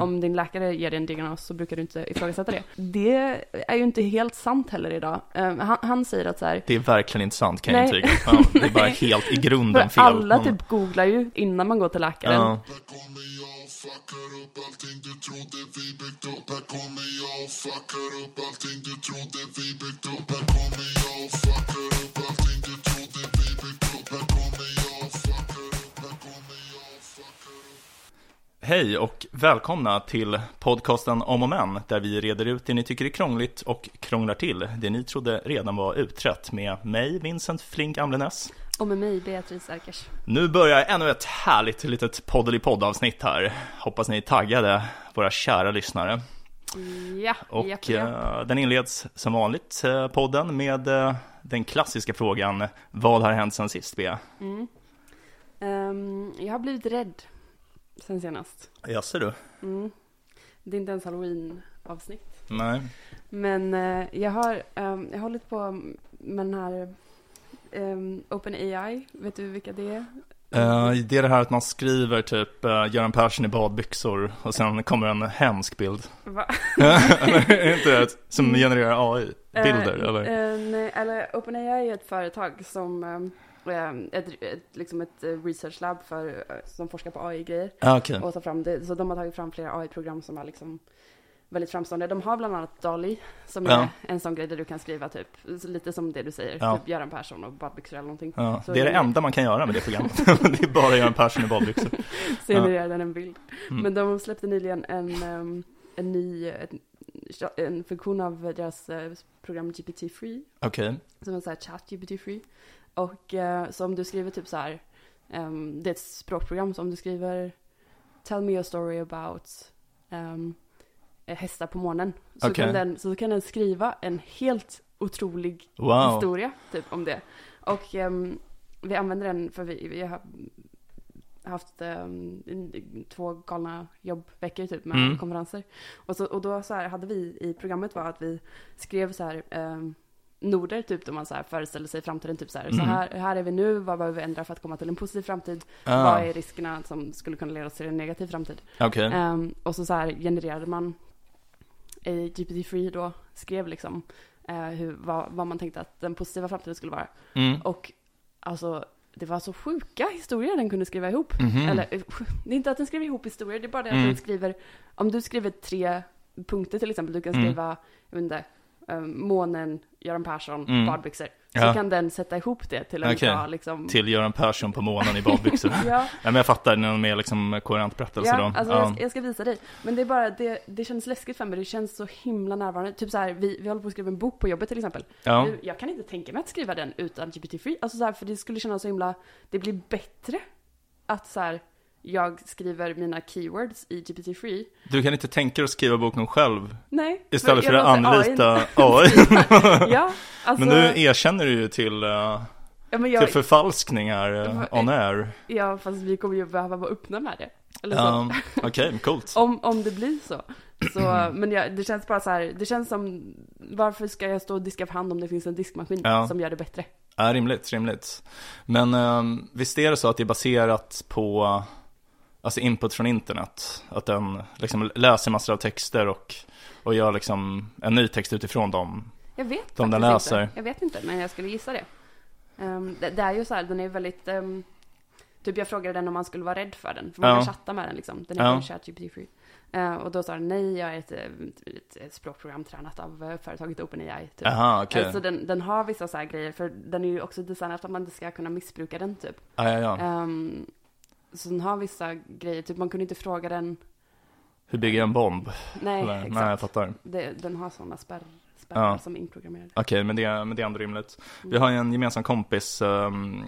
Om din läkare ger dig en diagnos så brukar du inte ifrågasätta det. Det är ju inte helt sant heller idag. Um, han, han, säger att så här, Det är verkligen inte sant kan jag intyga. Ja, det är bara helt i grunden fel. Alla typ googlar ju innan man går till läkaren. Ja Hej och välkomna till podcasten Om och Men där vi reder ut det ni tycker är krångligt och krånglar till det ni trodde redan var utrett med mig, Vincent Flink Amlenäs och med mig, Beatrice Erkers. Nu börjar ännu ett härligt litet poddeli-poddavsnitt här. Hoppas ni är taggade, våra kära lyssnare. Ja, Och ja, ja. Uh, den inleds som vanligt, uh, podden, med uh, den klassiska frågan Vad har hänt sen sist, Bea? Mm. Um, jag har blivit rädd sen senast. Jaså du? Mm. Det är inte ens halloween-avsnitt. Nej. Men jag har um, jag har hållit på med den här um, OpenAI, vet du vilka det är? Uh, det är det här att man skriver typ uh, Göran Persson i badbyxor och sen kommer en hemsk bild. Va? är inte det som genererar AI-bilder? Uh, eller? nej, eller OpenAI är ett företag som um, ett, ett, liksom ett research lab för, som forskar på AI-grejer. Ah, okay. Och tar fram det, så de har tagit fram flera AI-program som har liksom väldigt framstående. De har bland annat Dali, som ja. är en sån grej där du kan skriva typ, lite som det du säger, ja. typ Göran Persson och badbyxor eller någonting. Ja. det är det, enda man kan göra med det programmet. det är bara Göran Persson i badbyxor. Genererar den en bild. Mm. Men de släppte nyligen en, um, en ny, en, en funktion av deras uh, program GPT Free. Okej. Okay. Som är så här chat GPT Free. Och uh, så om du skriver typ så här, um, det är ett språkprogram, så om du skriver Tell me a story about um, Eh, hästar på morgonen. Så, okay. kan den, så kan den skriva en helt otrolig wow. historia typ om det. Och um, vi använder den för vi, vi har haft um, två galna jobbveckor typ med mm. konferenser. Och, så, och då så här, hade vi i programmet var att vi skrev så här um, noder, typ då man så här föreställer sig framtiden, typ så här, mm. så här, här är vi nu, vad behöver vi ändra för att komma till en positiv framtid? Ah. Vad är riskerna som skulle kunna leda till en negativ framtid? Okay. Um, och så, så här genererade man i GPT-3 då skrev liksom eh, hur, vad, vad, man tänkte att den positiva framtiden skulle vara. Mm. Och alltså, det var så sjuka historier den kunde skriva ihop. Mm -hmm. Eller, det är inte att den skriver ihop historier, det är bara det att mm. den skriver, om du skriver tre punkter till exempel, du kan skriva, mm. jag vet inte, um, månen, Göran Persson, mm. badbyxor. Så ja. kan den sätta ihop det till en okay. bra liksom... Till Göran Persson på månen i badbyxor. ja. ja. men jag fattar, någon mer liksom koherent berättelse ja, då. Alltså ja, jag, jag, ska visa dig. Men det är bara, det, det känns läskigt för mig, det känns så himla närvarande. Typ så här, vi, vi håller på att skriva en bok på jobbet till exempel. Ja. Jag kan inte tänka mig att skriva den utan GPT-free. Alltså så här, för det skulle kännas så himla, det blir bättre att så här, jag skriver mina keywords i GPT-free. Du kan inte tänka dig att skriva boken själv? Nej. Istället för, för att anlita AI? ja, alltså... Men nu erkänner du ju till, uh, ja, jag... till förfalskningar uh, on air. Ja, fast vi kommer ju behöva vara öppna med det. Um, Okej, okay, coolt. om, om det blir så. så men ja, det känns bara så här, det känns som, varför ska jag stå och diska för hand om det finns en diskmaskin ja. som gör det bättre? Ja, rimligt, rimligt. Men um, visst är det så att det är baserat på alltså input från internet. Att den liksom läser massor av texter och, och gör liksom en ny text utifrån dem. Jag vet de den läser. Inte. Jag vet inte, men jag skulle gissa det. Um, det, det, är ju så här, den är väldigt, um, typ jag frågade den om man skulle vara rädd för den. För man ja. kan chatta med den liksom. Den är ja. ChatGPT free. Uh, och då sa den nej, jag är ett, ett, ett språkprogram tränat av uh, företaget OpenAI. Typ. Aha, okay. uh, så den, den har vissa så här grejer, för den är ju också designad för att man inte ska kunna missbruka den typ. Ah, ja, ja. Um, så den har vissa grejer, typ man kunde inte fråga den Hur bygger jag en bomb? Nej, Eller, exakt. Nej, jag fattar. Det, den har sådana spärr, spärrar ja. som är inprogrammerade. Okej, okay, men, det, men det är ändå rimligt. Mm. Vi har ju en gemensam kompis um,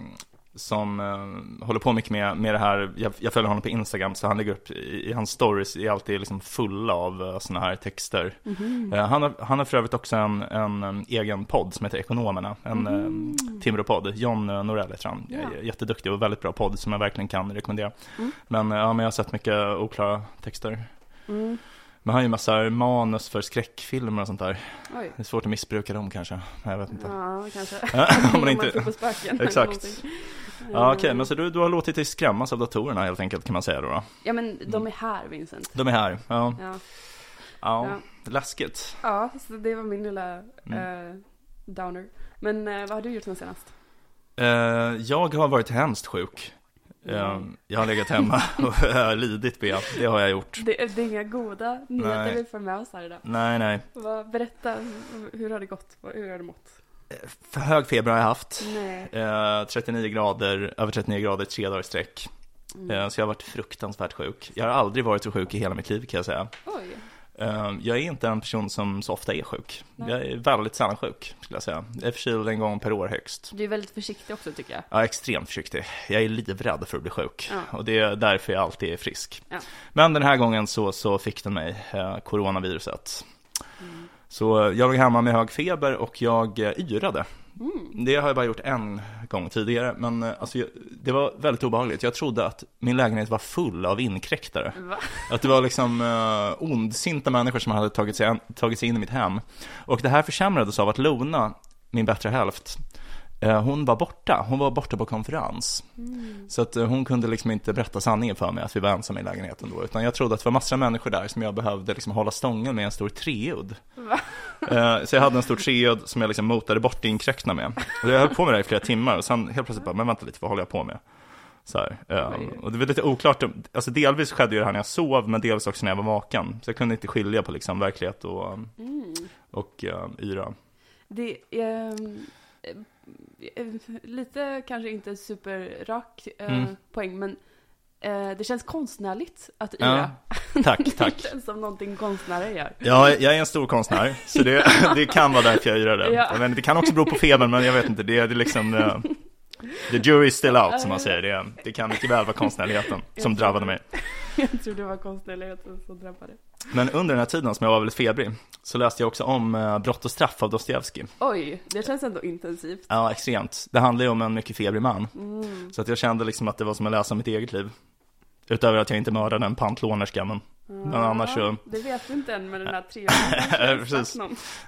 som uh, håller på mycket med, med det här. Jag, jag följer honom på Instagram så han lägger upp i, i hans stories är alltid liksom fulla av uh, sådana här texter. Mm. Uh, han, har, han har för övrigt också en, en, en egen podd som heter Ekonomerna, en mm. uh, Timrå-podd. John Norell heter han, ja. jätteduktig och väldigt bra podd som jag verkligen kan rekommendera. Mm. Men, ja, men jag har sett mycket oklara texter. Mm. Men han har ju massa manus för skräckfilmer och sånt där. Oj. Det är svårt att missbruka dem kanske. Jag vet inte. Ja, kanske. Om man inte... på spöken. Exakt. Ja, okej, Eh, men så du, du har låtit dig skrämmas av datorerna helt enkelt kan man säga då? då. Ja men de är här Vincent. De är här, ja. Ja, Ja, Ja. läskigt. ja så det var min lilla Mm. eh, downer. Men eh, vad har du gjort sen senast? Eh, jag har varit hemskt sjuk. Eh, jag har legat hemma och lidit ben, det har jag gjort. Det, det är inga goda nyheter vi får med oss här idag. Nej, nej. Vad, berätta, hur har det gått? Hur har du mått? För hög feber har jag haft. Eh, 39 grader, över 39 grader tre dagar i sträck. Mm. Eh, så jag har varit fruktansvärt sjuk. Jag har aldrig varit så sjuk i hela mitt liv kan jag säga. Oj. Eh, jag är inte en person som så ofta är sjuk. Nej. Jag är väldigt sällan sjuk, skulle jag säga. Jag är förkyld en gång per år högst. Du är väldigt försiktig också tycker jag. Är extremt försiktig. Jag är livrädd för att bli sjuk. Ja. Och det är därför jag alltid är frisk. Ja. Men den här gången så, så fick den mig, eh, coronaviruset. Mm. Så jag låg hemma med hög feber och jag eh, yrade. Mm. Det har jag bara gjort en gång tidigare, men eh, alltså, jag- det var väldigt obehagligt. Jag trodde att min lägenhet var full av inkräktare. Va? Att det var liksom uh, ondsinta människor som hade tagit sig, tagit sig in i mitt hem. Och det här försämrades av att Lona, min bättre hälft, hon var borta. Hon var borta på konferens. Mm. Så att eh, hon kunde liksom inte berätta sanningen för mig att vi var ensamma i lägenheten då. Utan jag trodde att det var massor av människor där som jag behövde liksom hålla stången med en stor treudd. Eh, Så jag hade en stor treudd som jag liksom motade bort inkräktarna med. Och jag höll på med det i flera timmar och sen helt plötsligt bara, men vänta lite, vad håller jag på med? Så här, eh, och det var lite oklart, alltså delvis skedde ju det här när jag sov, men delvis också när jag var vaken. Så jag kunde inte skilja på liksom verklighet och, Mm. och uh, yra. Det eh, eh, lite kanske inte superrak eh, Mm. poäng men eh, det känns konstnärligt att Ja, yra. Tack, Det tack. känns som någonting konstnärer gör. Ja, jag är en stor konstnär, så det, det kan vara därför jag yrade. Ja. Men det kan också bero på febern, men jag vet inte, det är, det är liksom eh, The jury is still out, som man säger. Det, det kan mycket väl vara konstnärligheten som drabbade mig. Jag tror det var konstnärligheten som drabbade. Men under den här tiden som jag var väldigt febrig, så läste jag också om eh, Brott och straff av Dostojevskij. Oj, det känns ändå intensivt. Ja, extremt. Det handlar ju om en mycket febrig man. Mm. Så att jag kände liksom att det var som att läsa mitt eget liv. Utöver att jag inte mördade en pantlånerska, men men annars så- Det vet du inte än med den här treåringen. Precis.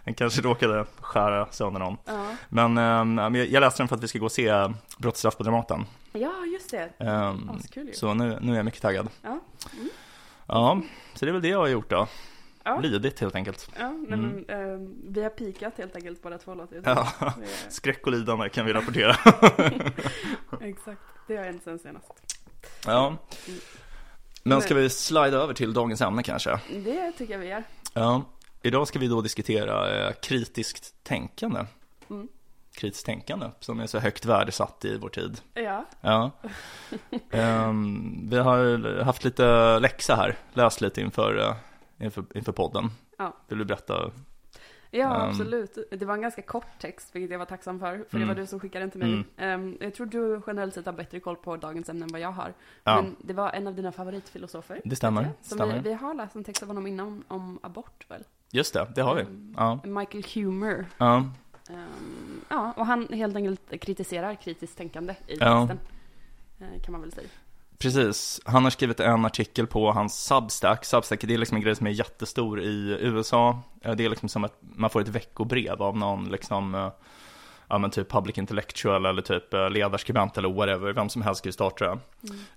den kanske råkade skära sönder någon. Ja. Men eh, men jag läste den för att vi ska gå och se Brott och straff på Dramaten. ja, just det. Um, Askul ju. så nu, nu är jag mycket taggad. Ja. Ja, så det är väl det jag har gjort då. Ja. Lidit helt enkelt. Ja, nej, men, eh, vi har pikat helt enkelt båda två låter Ja. är- Skräck och lidande kan vi rapportera. Exakt, det har hänt sen senast. ja. Men ska vi slida över till dagens ämne kanske? Det tycker jag vi gör. Ja. Idag ska vi då diskutera eh, kritiskt tänkande. Mm. Kritiskt tänkande, som är så högt värdesatt i vår tid. Ja, Ja. Ehm, vi har haft lite läxa här, läst lite inför, eh, inför, inför podden. Ja. Vill du berätta? ja Ehm. absolut. Det var en ganska kort text, vilket jag var tacksam för. För Mm. det var du som skickade den till mig. Mm. Ehm, jag tror du generellt sett har bättre koll på dagens ämne än vad jag har. Ja, Men det var en av dina favoritfilosofer. det stämmer. jag. Som stämmer. vi, vi har läst en text av honom innan om abort väl? Just det, det har vi. Ja. Michael Humer. Ja. Ja, och han helt enkelt kritiserar kritiskt tänkande i Ja. texten. eh, Kan man väl säga. Precis, han har skrivit en artikel på hans Substack. Substack det är liksom en grej som är jättestor i USA. Eh, Det är liksom som att man får ett veckobrev av någon liksom, eh, ja men typ public intellectual eller typ ledarskribent eller whatever, vem som helst kan ju starta det.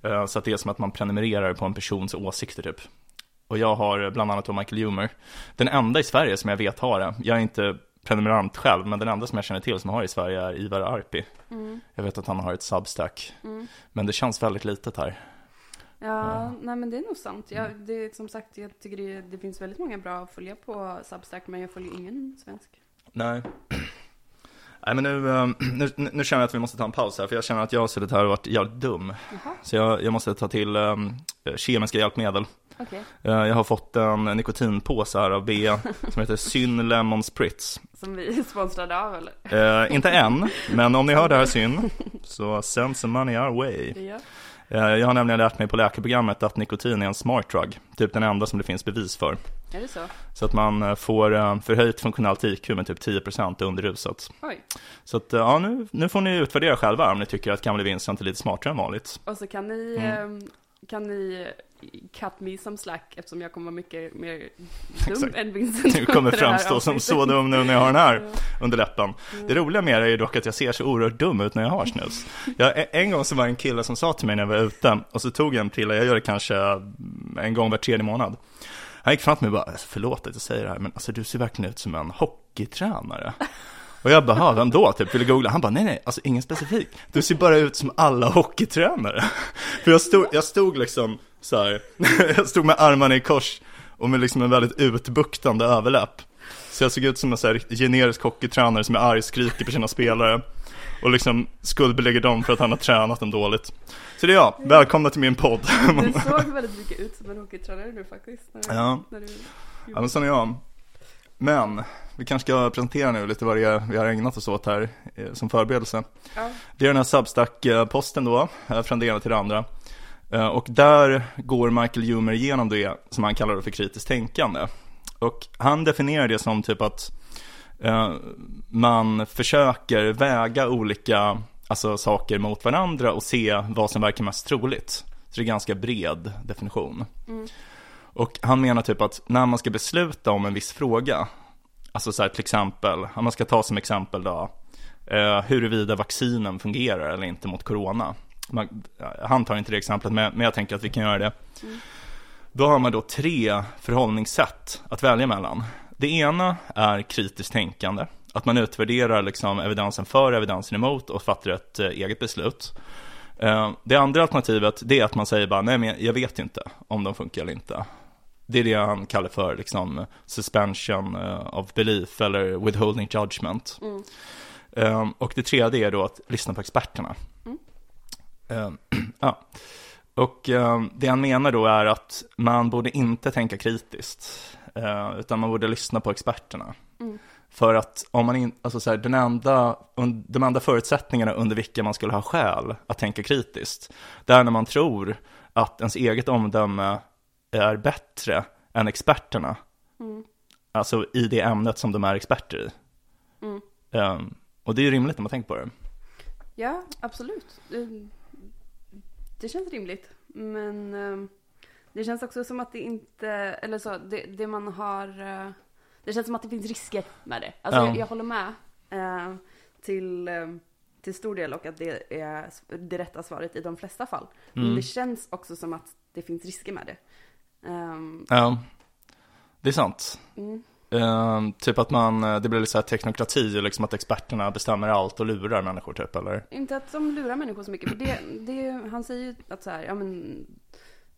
Mm. Så att det är som att man prenumererar på en persons åsikter typ. Och jag har bland annat då Michael Humer. Den enda i Sverige som jag vet har det. Jag är inte prenumerant själv, men den enda som jag känner till som har i Sverige är Ivar Arpi. Mm. Jag vet att han har ett Substack, Mm. men det känns väldigt litet här. Ja, Ja. nej men det är nog sant. Jag, Mm. det, som sagt, jag tycker det, det finns väldigt många bra att följa på Substack, men jag följer ingen svensk. Nej. Nej men nu, eh, nu, nu känner jag att vi måste ta en paus här, för jag känner att jag har suttit här och varit jävligt dum. Jaha, Så jag, jag måste ta till um, kemiska hjälpmedel. Okej. Eh, jag har fått en nikotinpåse här av Bea som heter Syn Lemon Spritz. Som vi är sponsrade av eller? Eh, inte än, men om ni hör det här Syn, så send some money our way. Ja. Eh, jag har nämligen lärt mig på läkarprogrammet att nikotin är en smart drug, typ den enda som det finns bevis för. Är det så? Så att man eh, får eh, förhöjt funktionellt IQ med typ 10% under ruset. Oj. Så att, ja, nu, nu får ni utvärdera själva om ni tycker att Gamle Vincent är lite smartare än vanligt. Och så kan ni, Mm. eh, kan ni cut me some slack eftersom jag kommer vara mycket mer dum Exakt. än Vincent. Du kommer framstå som så dum nu när jag har den här under läppen. Det roliga med det är ju dock att jag ser så oerhört dum ut när jag har snus. Jag, en gång så var det en kille som sa till mig när jag var ute, och så tog jag en prilla, jag gör det kanske en gång var tredje månad. Han gick fram till mig och bara, "Alltså, förlåt att jag säger det här, men alltså du ser verkligen ut som en hockeytränare. Och jag bara, "Ha, vem då? Typ ville googla. Han bara, nej nej, alltså ingen specifik. Du ser bara ut som alla hockeytränare. För jag stod, jag stod liksom så här, jag stod med armarna i kors och med liksom en väldigt utbuktande överläpp. Så jag såg ut som en så här generisk hockeytränare som är arg, skriker på sina spelare. Och liksom skuldbelägger dem för att han har tränat dem dåligt. Så det är jag, välkomna till min podd. Du såg väldigt mycket ut som en hockeytränare nu faktiskt. När, Ja. När du, Ja men sån är jag. Men, vi kanske ska presentera nu lite vad det är vi har ägnat oss åt här eh, som förberedelse. ja. Det är den här Substack-posten då, eh, från det ena till det andra. Eh, Och där går Michael Humer igenom det som han kallar för kritiskt tänkande. Och han definierar det som typ att eh, man försöker väga olika alltså, saker mot varandra och se vad som verkar mest troligt. Så det är en ganska bred definition. Mm. Och han menar typ att när man ska besluta om en viss fråga, alltså så här till exempel, om man ska ta som exempel då, eh, huruvida vaccinen fungerar eller inte mot corona. Man, han tar inte det exemplet, men, men jag tänker att vi kan göra det. Mm. Då har man då tre förhållningssätt att välja mellan. Det ena är kritiskt tänkande, att man utvärderar liksom evidensen för och evidensen emot och fattar ett eh, eget beslut. Eh, det andra alternativet det är att man säger bara, nej men jag vet inte om de funkar eller inte. Det är det han kallar för liksom suspension eh, of belief eller withholding judgment. Mm. Eh, och det tredje är då att lyssna på experterna. Mm. Eh, ja. Och eh, det han menar då är att man borde inte tänka kritiskt, eh, utan man borde lyssna på experterna. Mm. För att om man inte, alltså så här, den enda, un, de enda förutsättningarna under vilka man skulle ha skäl att tänka kritiskt, det är när man tror att ens eget omdöme är bättre än experterna, Mm. alltså i det ämnet som de är experter i. Mm. Um, och det är ju rimligt när man tänker på det. Ja, absolut. Det, känns rimligt. Men ehm, det känns också som att det inte, eller så, det, det man har, eh, det känns som att det finns risker med det. Alltså Ja. jag, jag håller med eh, till, till stor del och att det är det rätta svaret i de flesta fall. Men Mm. det känns också som att det finns risker med det. Ehm, Ja, det är sant. mm, Um, typ att man, eh, det blir lite så här teknokrati, liksom att experterna bestämmer allt och lurar människor typ, eller? Inte att de lurar människor så mycket, för det, det, han säger ju att så här, ja men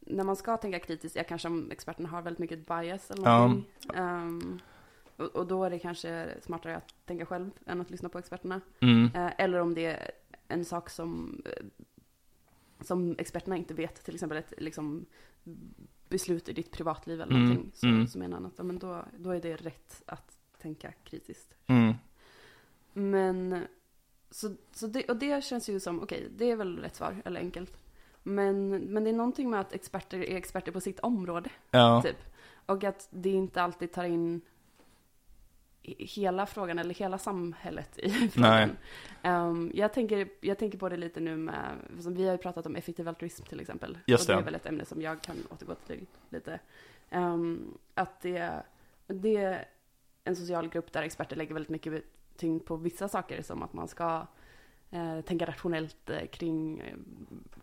när man ska tänka kritiskt är kanske om experterna har väldigt mycket bias eller Ja. någonting. Ehm, och, och då är det kanske smartare att tänka själv än att lyssna på experterna. Mm. Eh, eller om det är en sak som, eh, som experterna inte vet, till exempel ett liksom, beslut i ditt privatliv eller Mm, någonting. Så, mm. så menar han att ja, men då, då är det rätt att tänka kritiskt. Mm. Men, så, så det, och det känns ju som, okej, det är väl rätt svar, eller enkelt. Men, men det är någonting med att experter är experter på sitt område, Ja, typ. Och att det inte alltid tar in hela frågan, eller hela samhället i frågan. Ehm, jag, tänker, jag tänker på det lite nu med, som vi har ju pratat om effektiv altruism till exempel. Just och det det. är väl ett ämne som jag kan återgå till lite. Ehm, att det, det är en social grupp där experter lägger väldigt mycket tyngd på vissa saker som att man ska eh, tänka rationellt eh, kring eh,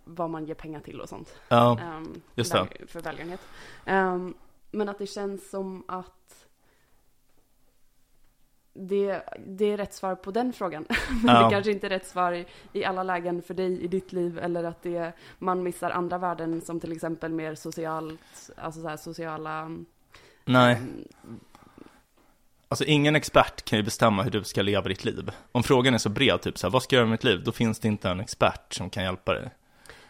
vad man ger pengar till och sånt. ja, Ehm, just väl- För välgörenhet. Men att det känns som att det, det är rätt svar på den frågan. men Ja. det kanske inte är rätt svar i, i alla lägen för dig i ditt liv. Eller att det, man missar andra värden som till exempel mer socialt, alltså så här sociala... nej. ehm, Alltså ingen expert kan ju bestämma hur du ska leva ditt liv. Om frågan är så bred, typ så här, vad ska jag göra med mitt liv? Då finns det inte en expert som kan hjälpa dig.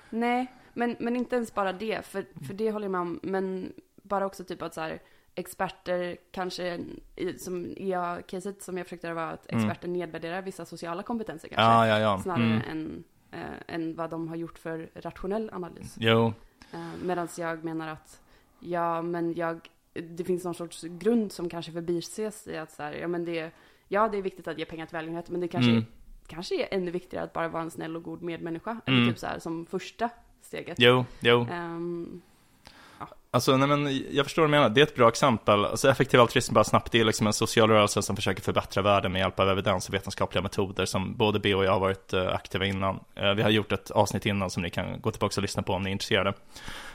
Nej, men, men inte ens bara det, för, för det håller jag med om. Men bara också typ att så här, experter kanske, i, som i caset som jag försökte var att Mm. experter nedvärderar vissa sociala kompetenser kanske. Ja, ja, ja. Snarare Mm. än, eh, än vad de har gjort för rationell analys. Jo, Eh, Medan jag menar att, ja men jag, det finns någon sorts grund som kanske förbises i att så här, ja men det, ja det är viktigt att ge pengar till välgörenhet, men det kanske, Mm. kanske är ännu viktigare att bara vara en snäll och god medmänniska. Eller Mm. typ så här som första steget. jo, jo. Ehm, Alltså, nej men jag förstår vad du menar. Det är ett bra exempel. Alltså effektiv altruism bara snabbt, det är liksom en social rörelse som försöker förbättra världen med hjälp av evidens och vetenskapliga metoder som både B och jag har varit uh, aktiva innan. Uh, vi har gjort ett avsnitt innan som ni kan gå tillbaka och lyssna på om ni är intresserade.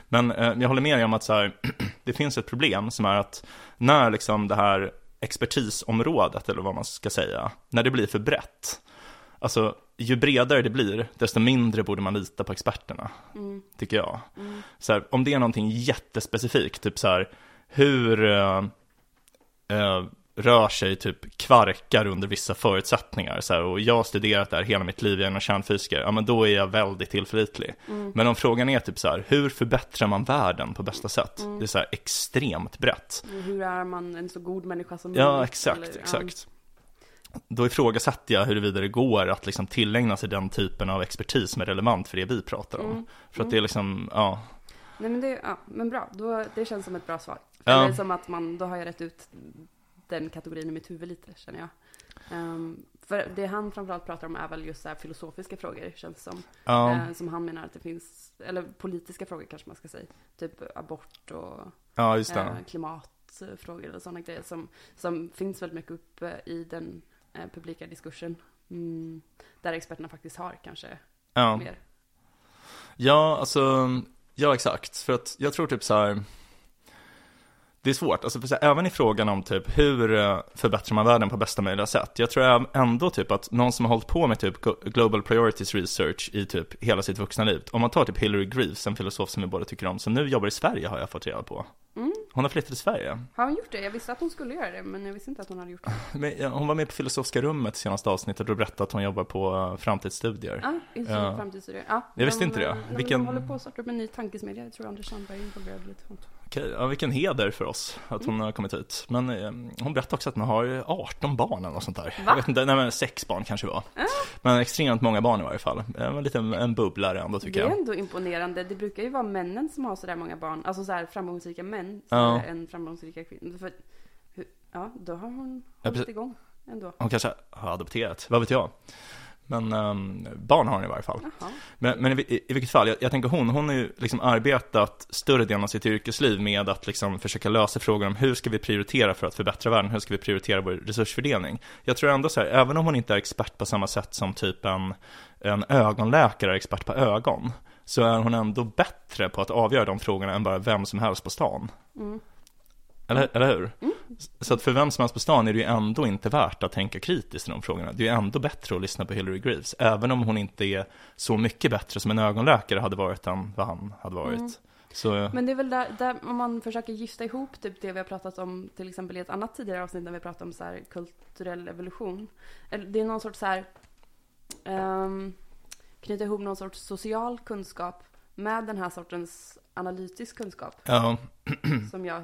Men uh, jag håller med dig om att så här, det finns ett problem som är att när liksom det här expertisområdet, eller vad man ska säga, när det blir för brett, alltså ju bredare det blir, desto mindre borde man lita på experterna, mm. tycker jag. Mm. Så här, om det är någonting jättespecifikt, typ så här, hur uh, uh, rör sig typ kvarkar under vissa förutsättningar, så här, och jag har studerat det här hela mitt liv, jag är kärnfysiker, ja men då är jag väldigt tillförlitlig. Mm. Men om frågan är typ så här, hur förbättrar man världen på bästa sätt? Det är så här extremt brett. Hur är man en så god människa som möjligt? Ja, exakt, eller, exakt. Ja då ifrågasätter jag huruvida det går att liksom tillägna sig den typen av expertis som är relevant för det vi pratar om. Mm. För att mm. det är liksom, ja. Nej men det, ja, men bra, då, det känns som ett bra svar. Ja. Eller som att man, då har jag rätt ut den kategorin i mitt huvud lite, känner jag. Um, för det han framförallt pratar om är väl just så filosofiska frågor, känns som. Ja. Uh, som han menar att det finns, eller politiska frågor kanske man ska säga. Typ abort och ja, uh, klimatfrågor och sådana grejer som, som finns väldigt mycket uppe i den eh, publika diskursen. Mm, där experterna faktiskt har kanske ja. mer. Ja, alltså, ja exakt. För att jag tror typ så här, det är svårt, alltså för även i frågan om typ hur eh, förbättrar man världen på bästa möjliga sätt. Jag tror ändå typ att någon som har hållit på med typ Global Priorities Research i typ hela sitt vuxna liv, om man tar typ Hillary Greaves, en filosof som vi båda tycker om, som nu jobbar i Sverige har jag fått reda på. Mm. Hon har flyttat till Sverige. Har hon gjort det? Jag visste att hon skulle göra det, men jag visste inte att hon hade gjort det. Men, hon var med på Filosofiska rummet senaste avsnittet och berättade att hon jobbar på uh, framtidsstudier. Ja, Institut uh, framtidsstudier. Ja, jag visste inte det. Vilken... De håller på att starta upp en ny tankesmedja. Jag tror Anders Sandberg är involverad lite sånt. Okej, ja, vilken heder för oss att hon mm. har kommit hit. Men eh, hon berättade också att hon har 18 barn eller något sånt där. Va? Jag vet inte, nej men sex barn kanske det var. Äh? Men extremt många barn i varje fall. En liten en bubblare ändå tycker jag. Det är ändå imponerande. Det brukar ju vara männen som har sådär många barn. Alltså såhär framgångsrika män. Ja. Än framgångsrika kvinnor. För, ja, då har hon hållit ja, igång ändå. Hon kanske har adopterat, vad vet jag. Men um, barn har hon i varje fall. Men, men i, i, vilket fall, jag, jag, tänker hon, hon har ju liksom arbetat större delen av sitt yrkesliv med att liksom försöka lösa frågor om hur ska vi prioritera för att förbättra världen, hur ska vi prioritera vår resursfördelning. Jag tror ändå så här, även om hon inte är expert på samma sätt som typ en, en ögonläkare är expert på ögon, så är hon ändå bättre på att avgöra de frågorna än bara vem som helst på stan. Mm. Eller, eller hur? Mm. Så att för vem som helst på stan är det ju ändå inte värt att tänka kritiskt i de frågorna. Det är ju ändå bättre att lyssna på Hillary Greaves, även om hon inte är så mycket bättre som en ögonläkare hade varit än vad han hade varit. Mm. Så... Men det är väl där, där, om man försöker gifta ihop typ det vi har pratat om till exempel i ett annat tidigare avsnitt när vi pratade om så här kulturell evolution. Det är någon sorts så här um, knyta ihop någon sorts social kunskap med den här sortens analytisk kunskap. Ja. Som jag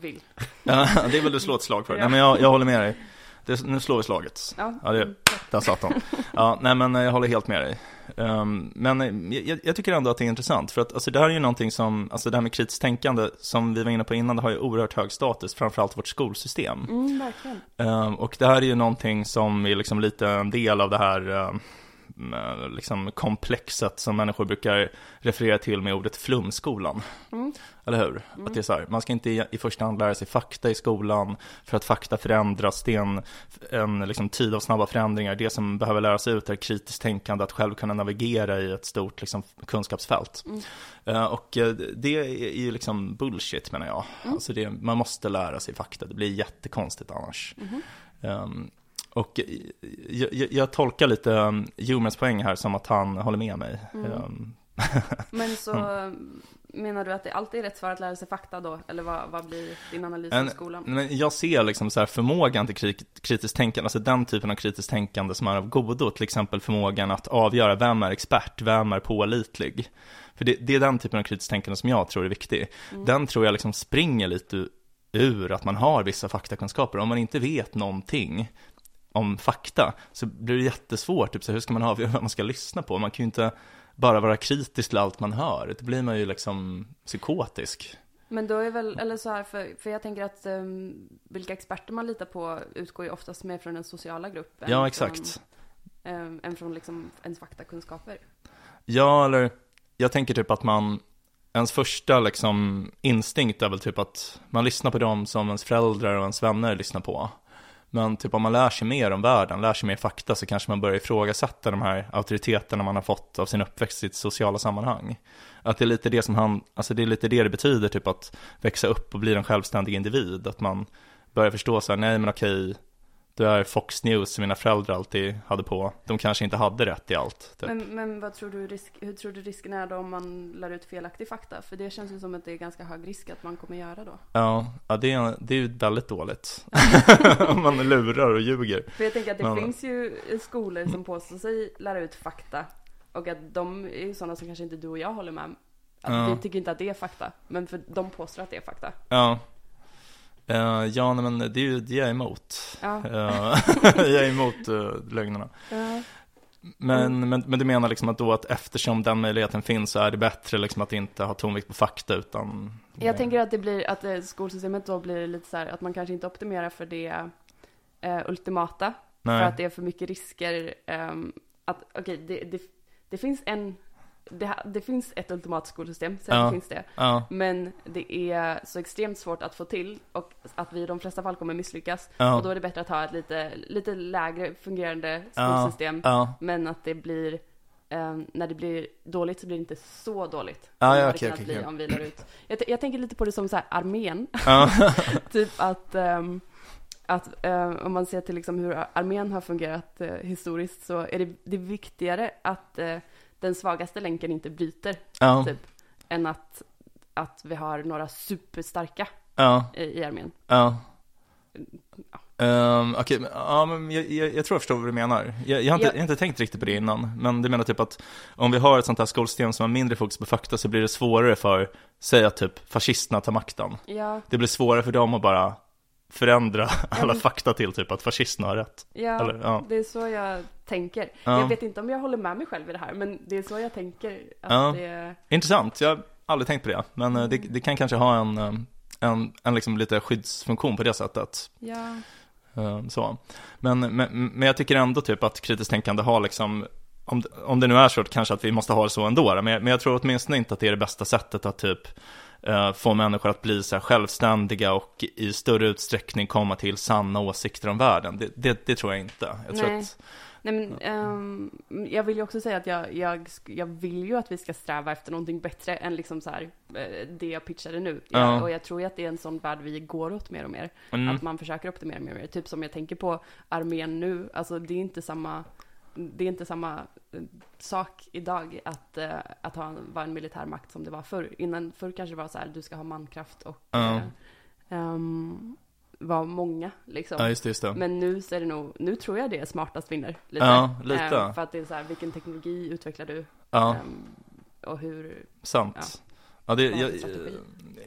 vill. Ja, det vill du slå ett slag för. Ja. Nej, men jag, jag håller med dig. Det, nu slår vi slaget. Ja, ja det, där satt de. Ja, nej men jag håller helt med dig. Um, men jag, jag, tycker ändå att det är intressant, för att alltså, det här är ju någonting som, alltså det här med kritiskt tänkande, som vi var inne på innan, det har ju oerhört hög status, framförallt vårt skolsystem. Mm, verkligen. Um, och det här är ju någonting som är liksom lite en del av det här um, liksom komplexet som människor brukar referera till med ordet flumskolan. Mm. Eller hur? Mm. Att det är så här, man ska inte i, första hand lära sig fakta i skolan för att fakta förändras. Det är en, en liksom, tid av snabba förändringar. Det som behöver läras ut är kritiskt tänkande, att själv kunna navigera i ett stort liksom, kunskapsfält. Mm. Uh, och uh, det är ju liksom bullshit menar jag. Mm. Alltså det, man måste lära sig fakta, det blir jättekonstigt annars. Um, och jag, jag, jag tolkar lite um, Humans poäng här som att han håller med mig. Mm. Um, Men så mm. menar du att det alltid är rätt svar att lära sig fakta då? Eller vad, vad blir din analys av skolan? Men jag ser liksom så här förmågan till kritiskt tänkande, alltså den typen av kritiskt tänkande som är av godo, till exempel förmågan att avgöra vem är expert, vem är pålitlig. För det, det är den typen av kritiskt tänkande som jag tror är viktig. Mm. Den tror jag liksom springer lite ur att man har vissa faktakunskaper. Om man inte vet någonting, om fakta så blir det jättesvårt, typ så hur ska man avgöra vad man ska lyssna på? Man kan ju inte bara vara kritisk till allt man hör, då blir man ju liksom psykotisk. Men då är väl, eller så här, för, för jag tänker att um, vilka experter man litar på utgår ju oftast mer från den sociala gruppen. Ja, exakt. Från, um, än från liksom ens faktakunskaper. Ja, eller jag tänker typ att man ens första liksom instinkt är väl typ att man lyssnar på dem som ens föräldrar och ens vänner lyssnar på. Men typ om man lär sig mer om världen, lär sig mer fakta så kanske man börjar ifrågasätta de här auktoriteterna man har fått av sin uppväxt i sitt sociala sammanhang. Att det är lite det som han, alltså det är lite det det betyder typ att växa upp och bli en självständig individ. Att man börjar förstå så här, nej men okej, det är Fox News som mina föräldrar alltid hade på. De kanske inte hade rätt i allt. Typ. Men, men vad tror du risk, hur tror du risken är då om man lär ut felaktig fakta? För det känns ju som att det är ganska hög risk att man kommer göra då. Ja, ja det, är, det är ju väldigt dåligt. om man lurar och ljuger. För jag tänker att det Men- finns ju skolor som påstår sig lära ut fakta. Och att de är ju sådana som kanske inte du och jag håller med. Att Ja. Vi tycker inte att det är fakta. Men för de påstår att det är fakta. Ja. Eh, ja, nej, men det är ju det jag är emot. Ja. Eh, jag är emot uh, lögnerna. Ja. Men, Mm. men, men du menar liksom att då att eftersom den möjligheten finns så är det bättre liksom att inte ha tonvikt på fakta utan Jag tänker att det blir, att eh, skolsystemet då blir lite så här att man kanske inte optimerar för det eh, ultimata. Nej. För att det är för mycket risker. ehm, att, okej, det, det, det finns en, det, det finns ett ultimat skolsystem, sen Ja. finns det. Ja, Men det är så extremt svårt att få till och att vi i de flesta fall kommer misslyckas. ja, Och då är det bättre att ha ett lite, lite lägre fungerande skolsystem. Men att det blir, ehm, när det blir dåligt så blir det inte så dåligt. Ja, som ja, det okej, bli okej. om vi ut. Jag, jag tänker lite på det som så här armén. ja, typ att, ehm, att ehm, om man ser till liksom hur armén har fungerat eh, historiskt så är det, det är viktigare att eh, den svagaste länken inte bryter ja, Typ. än att, att vi har några superstarka ja, i, i armén. ja. Um, Okej, men- ja men jag, jag, jag tror jag förstår vad du menar. Jag, jag, har inte, Ja. jag har inte tänkt riktigt på det innan, men du menar typ att om vi har ett sånt här skolsystem som har mindre fokus på fakta så blir det svårare för, säg att typ fascisterna tar makten. Ja, Det blir svårare för dem att bara förändra alla men- fakta till typ att fascisterna har rätt. ja, Eller, ja. det är så jag tänker. Ja. Jag vet inte om jag håller med mig själv i det här, men det är så jag tänker. Att Ja. det, Intressant, jag har aldrig tänkt på det. Men eh, det, det kan kanske ha en, eh, en, en liksom lite skyddsfunktion på det sättet. ja, Eh, Så. Men, men, men jag tycker ändå typ att kritiskt tänkande har liksom om, om det nu är så kanske att vi måste ha det så ändå, då, men, jag- men jag tror åtminstone inte att det är det bästa sättet att typ få människor att bli så här självständiga och i större utsträckning komma till sanna åsikter om världen. Det, det, det tror jag inte. Jag tror Nej. att, Nej men, ehm, jag vill ju också säga att jag, jag, jag vill ju att vi ska sträva efter någonting bättre än liksom så här, eh, det jag pitchade nu. Ja. Jag, och jag tror ju att det är en sån värld vi går åt mer och mer. mm, Att man försöker optimera mer och mer. Typ som jag tänker på armén nu, alltså det är inte samma, det är inte samma eh, sak idag att, eh, att ha, en- vara en militär makt som det var förr. Innan, förr kanske det var så här, du ska ha mankraft och Ja. ehm, vara många liksom. ja, just det, just det. Men nu så är det nog, nu tror jag det är smartast vinner. Lite. Ja, lite. Ehm, för att det är så här, vilken teknologi utvecklar du? Ja, Ehm, och hur, sant. Ja, det, Vad är jag, strategi?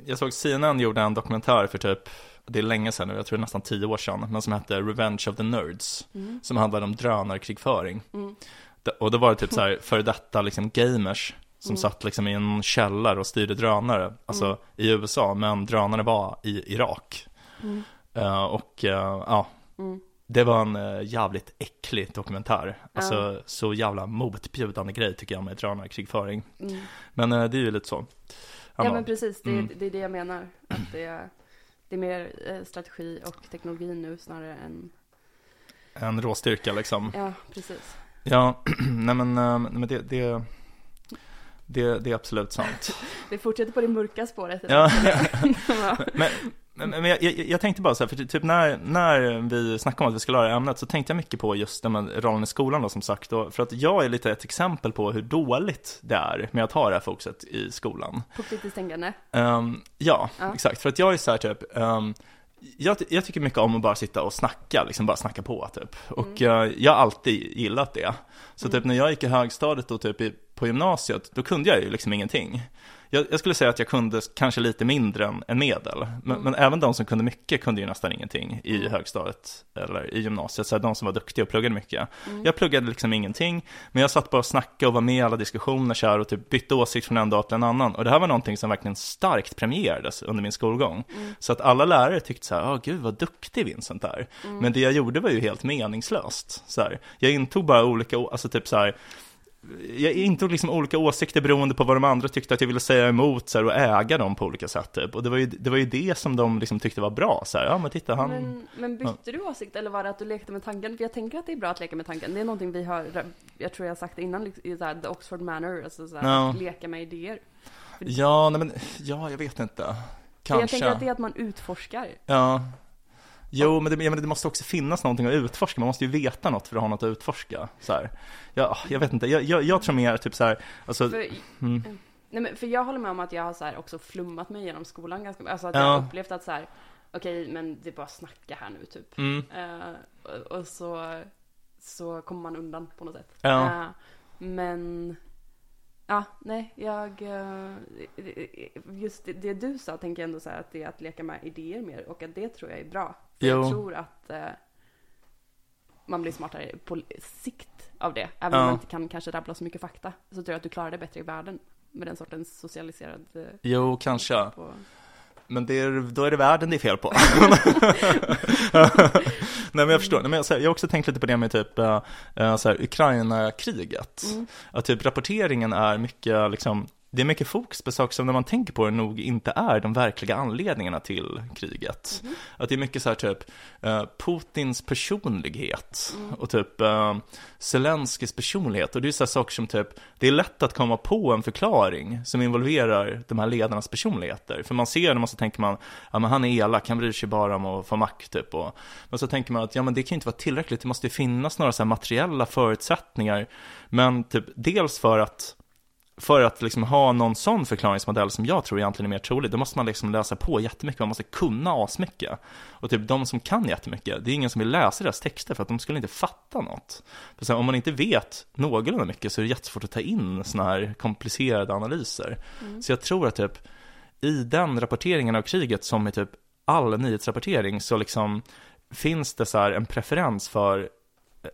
jag såg CNN gjorde en dokumentär för typ, det är länge sedan nu, jag tror nästan tio år sedan, men som hette Revenge of the Nerds, mm, som handlade om drönarkrigföring. mm, Det- Och då var det typ så här före detta liksom gamers som Mm. satt liksom i en källare och styrde drönare, alltså Mm. i USA, men drönare var i Irak. mm, Eh, och eh, ja, mm. det var en uh, jävligt äcklig dokumentär. Alltså så jävla motbjudande grej tycker jag med drönarkrigföring. Mm. Men det är ju lite så. Ja men precis, det, Mm. det är det jag menar. Att det är, det är mer eh, strategi och teknologi nu snarare än, En råstyrka liksom. ja precis. Ja, nej men, eh, nej, men det, det, det, det är absolut sant. Vi fortsätter på det mörka spåret. Ja. ja. Men, men, men jag, jag, jag tänkte bara så här, för typ när, när vi snackade om att vi skulle ha det här ämnet så tänkte jag mycket på just den här rollen i skolan då som sagt. Och för att jag är lite ett exempel på hur dåligt det är med att ha det här fokuset i skolan. På kritiskt tänkande. Ehm, ja, Ja. exakt. För att jag är så här typ, ehm, jag, jag tycker mycket om att bara sitta och snacka, liksom bara snacka på typ. Och eh, jag har alltid gillat det. Så typ när jag gick i högstadiet och typ i, på gymnasiet, då kunde jag ju liksom ingenting. Jag, jag skulle säga att jag kunde kanske lite mindre än, än medel. Men, men även de som kunde mycket kunde ju nästan ingenting i högstadiet eller i gymnasiet. Så här, de som var duktiga och pluggade mycket. Jag pluggade liksom ingenting, men jag satt bara och snackade och var med i alla diskussioner så här, och typ bytte åsikt från en dag till en annan. Och det här var någonting som verkligen starkt premierades under min skolgång. Så att alla lärare tyckte så här, åh gud vad duktig Vincent är. Men det jag gjorde var ju helt meningslöst. Så här. Jag intog bara olika, alltså typ så här, jag intog liksom olika åsikter beroende på vad de andra tyckte att jag ville säga emot så här, och äga dem på olika sätt. Typ. Och det var, ju, det var ju det som de liksom tyckte var bra. Så här, ja men titta han... Men, men bytte ja. du åsikt eller var det att du lekte med tanken? För jag tänker att det är bra att leka med tanken. Det är någonting vi har, jag tror jag har sagt innan, liksom, i så här, the Oxford Manor, alltså så här, att leka med idéer. Ja, nej men, ja jag vet inte. Kanske. Jag tänker att det är att man utforskar. Ja. Jo, men det, jag menar, det måste också finnas någonting att utforska. Man måste ju veta något för att ha något att utforska. Så här. Ja, jag vet inte. Jag, jag, jag tror mer typ så här, alltså, För, mm, nej men, för jag håller med om att jag har så här också flummat mig genom skolan ganska Alltså att jag Ja. upplevt att så här, okej men det är bara snacka här nu typ. mm, Eh, och, och så, så kommer man undan på något sätt. Ja. Eh, men, ja, nej, jag, eh, just det, det du sa tänker jag ändå så här att det är att leka med idéer mer och att det tror jag är bra. Jag tror att eh, man blir smartare på sikt av det. Även om Ja. man inte kan kanske rabbla så mycket fakta. Så tror jag att du klarar det bättre i världen med den sortens socialiserad eh, jo, kanske. på... Men det är, då är det världen det är fel på. Nej men jag förstår, Nej, men jag, så här, jag har också tänkt lite på det med typ så här, Ukraina-kriget. Mm. Att typ rapporteringen är mycket liksom det är mycket fokus på saker som när man tänker på det nog inte är de verkliga anledningarna till kriget. Mhm. Att det är mycket så här typ eh, Putins personlighet Mm. och typ uh, Zelenskis personlighet. Och det är så här saker som typ, det är lätt att komma på en förklaring som involverar de här ledarnas personligheter. För man ser dem och så tänker man, ja men han är elak, han bryr sig bara om att få makt typ. Och, men så tänker man att, ja men det kan ju inte vara tillräckligt, det måste ju finnas några så här materiella förutsättningar. Men typ dels för att för att liksom ha någon sån förklaringsmodell som jag tror egentligen är mer trolig, då måste man liksom läsa på jättemycket, man måste kunna asmycket. Och typ de som kan jättemycket, det är ingen som vill läsa deras texter för att de skulle inte fatta något. För så här, om man inte vet någorlunda mycket så är det jättesvårt att ta in såna här komplicerade analyser. Så jag tror att typ i den rapporteringen av kriget som i typ all nyhetsrapportering så liksom finns det så en preferens för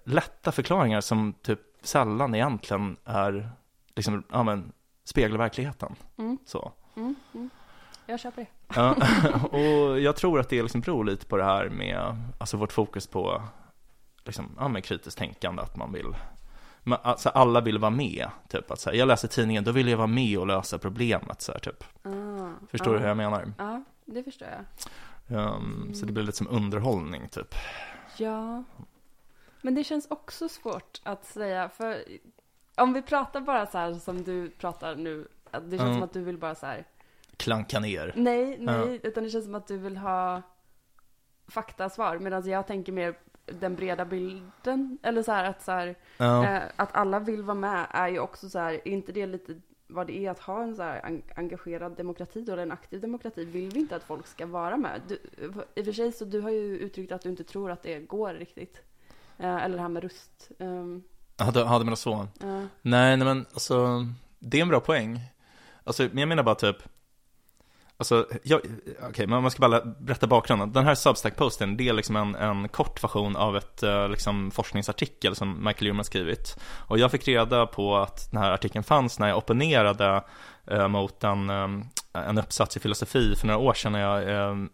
lätta förklaringar som typ sällan egentligen är liksom, ja men, speglar verkligheten. Mm. Så. Mm, mm. Jag köper det. Ja, och jag tror att det liksom beror lite på det här med, alltså vårt fokus på, liksom, ja men kritiskt tänkande, att man vill, alltså alla vill vara med, typ att så här, jag läser tidningen, då vill jag vara med och lösa problemet, så här, typ. Ah, Förstår ah. du hur jag menar? Ja, det förstår jag. Um, Så det blir lite som underhållning, typ. Ja. Men det känns också svårt att säga, för om vi pratar bara så här som du pratar nu, det känns Mm. som att du vill bara så här, Klanka ner. nej, nej, utan det känns som att du vill ha faktasvar, medan jag tänker mer den breda bilden, eller så här att så här, Ja. eh, att alla vill vara med är ju också så här, är inte det lite vad det är att ha en så här en- engagerad demokrati eller en aktiv demokrati, vill vi inte att folk ska vara med? Du, I och för sig så du har ju uttryckt att du inte tror att det går riktigt. Eh, eller det här med röst. Um, Hade, hade man så? ja. Nej, nej men alltså, det är en bra poäng. Alltså, men jag menar bara typ, alltså, jag, okej, men man ska bara berätta bakgrunden. Den här Substack-posten, det är liksom en, en kort version av ett eh, liksom, forskningsartikel som Michael Newman skrivit. Och jag fick reda på att den här artikeln fanns när jag opponerade eh, mot en, eh, en uppsats i filosofi för några år sedan när jag, eh,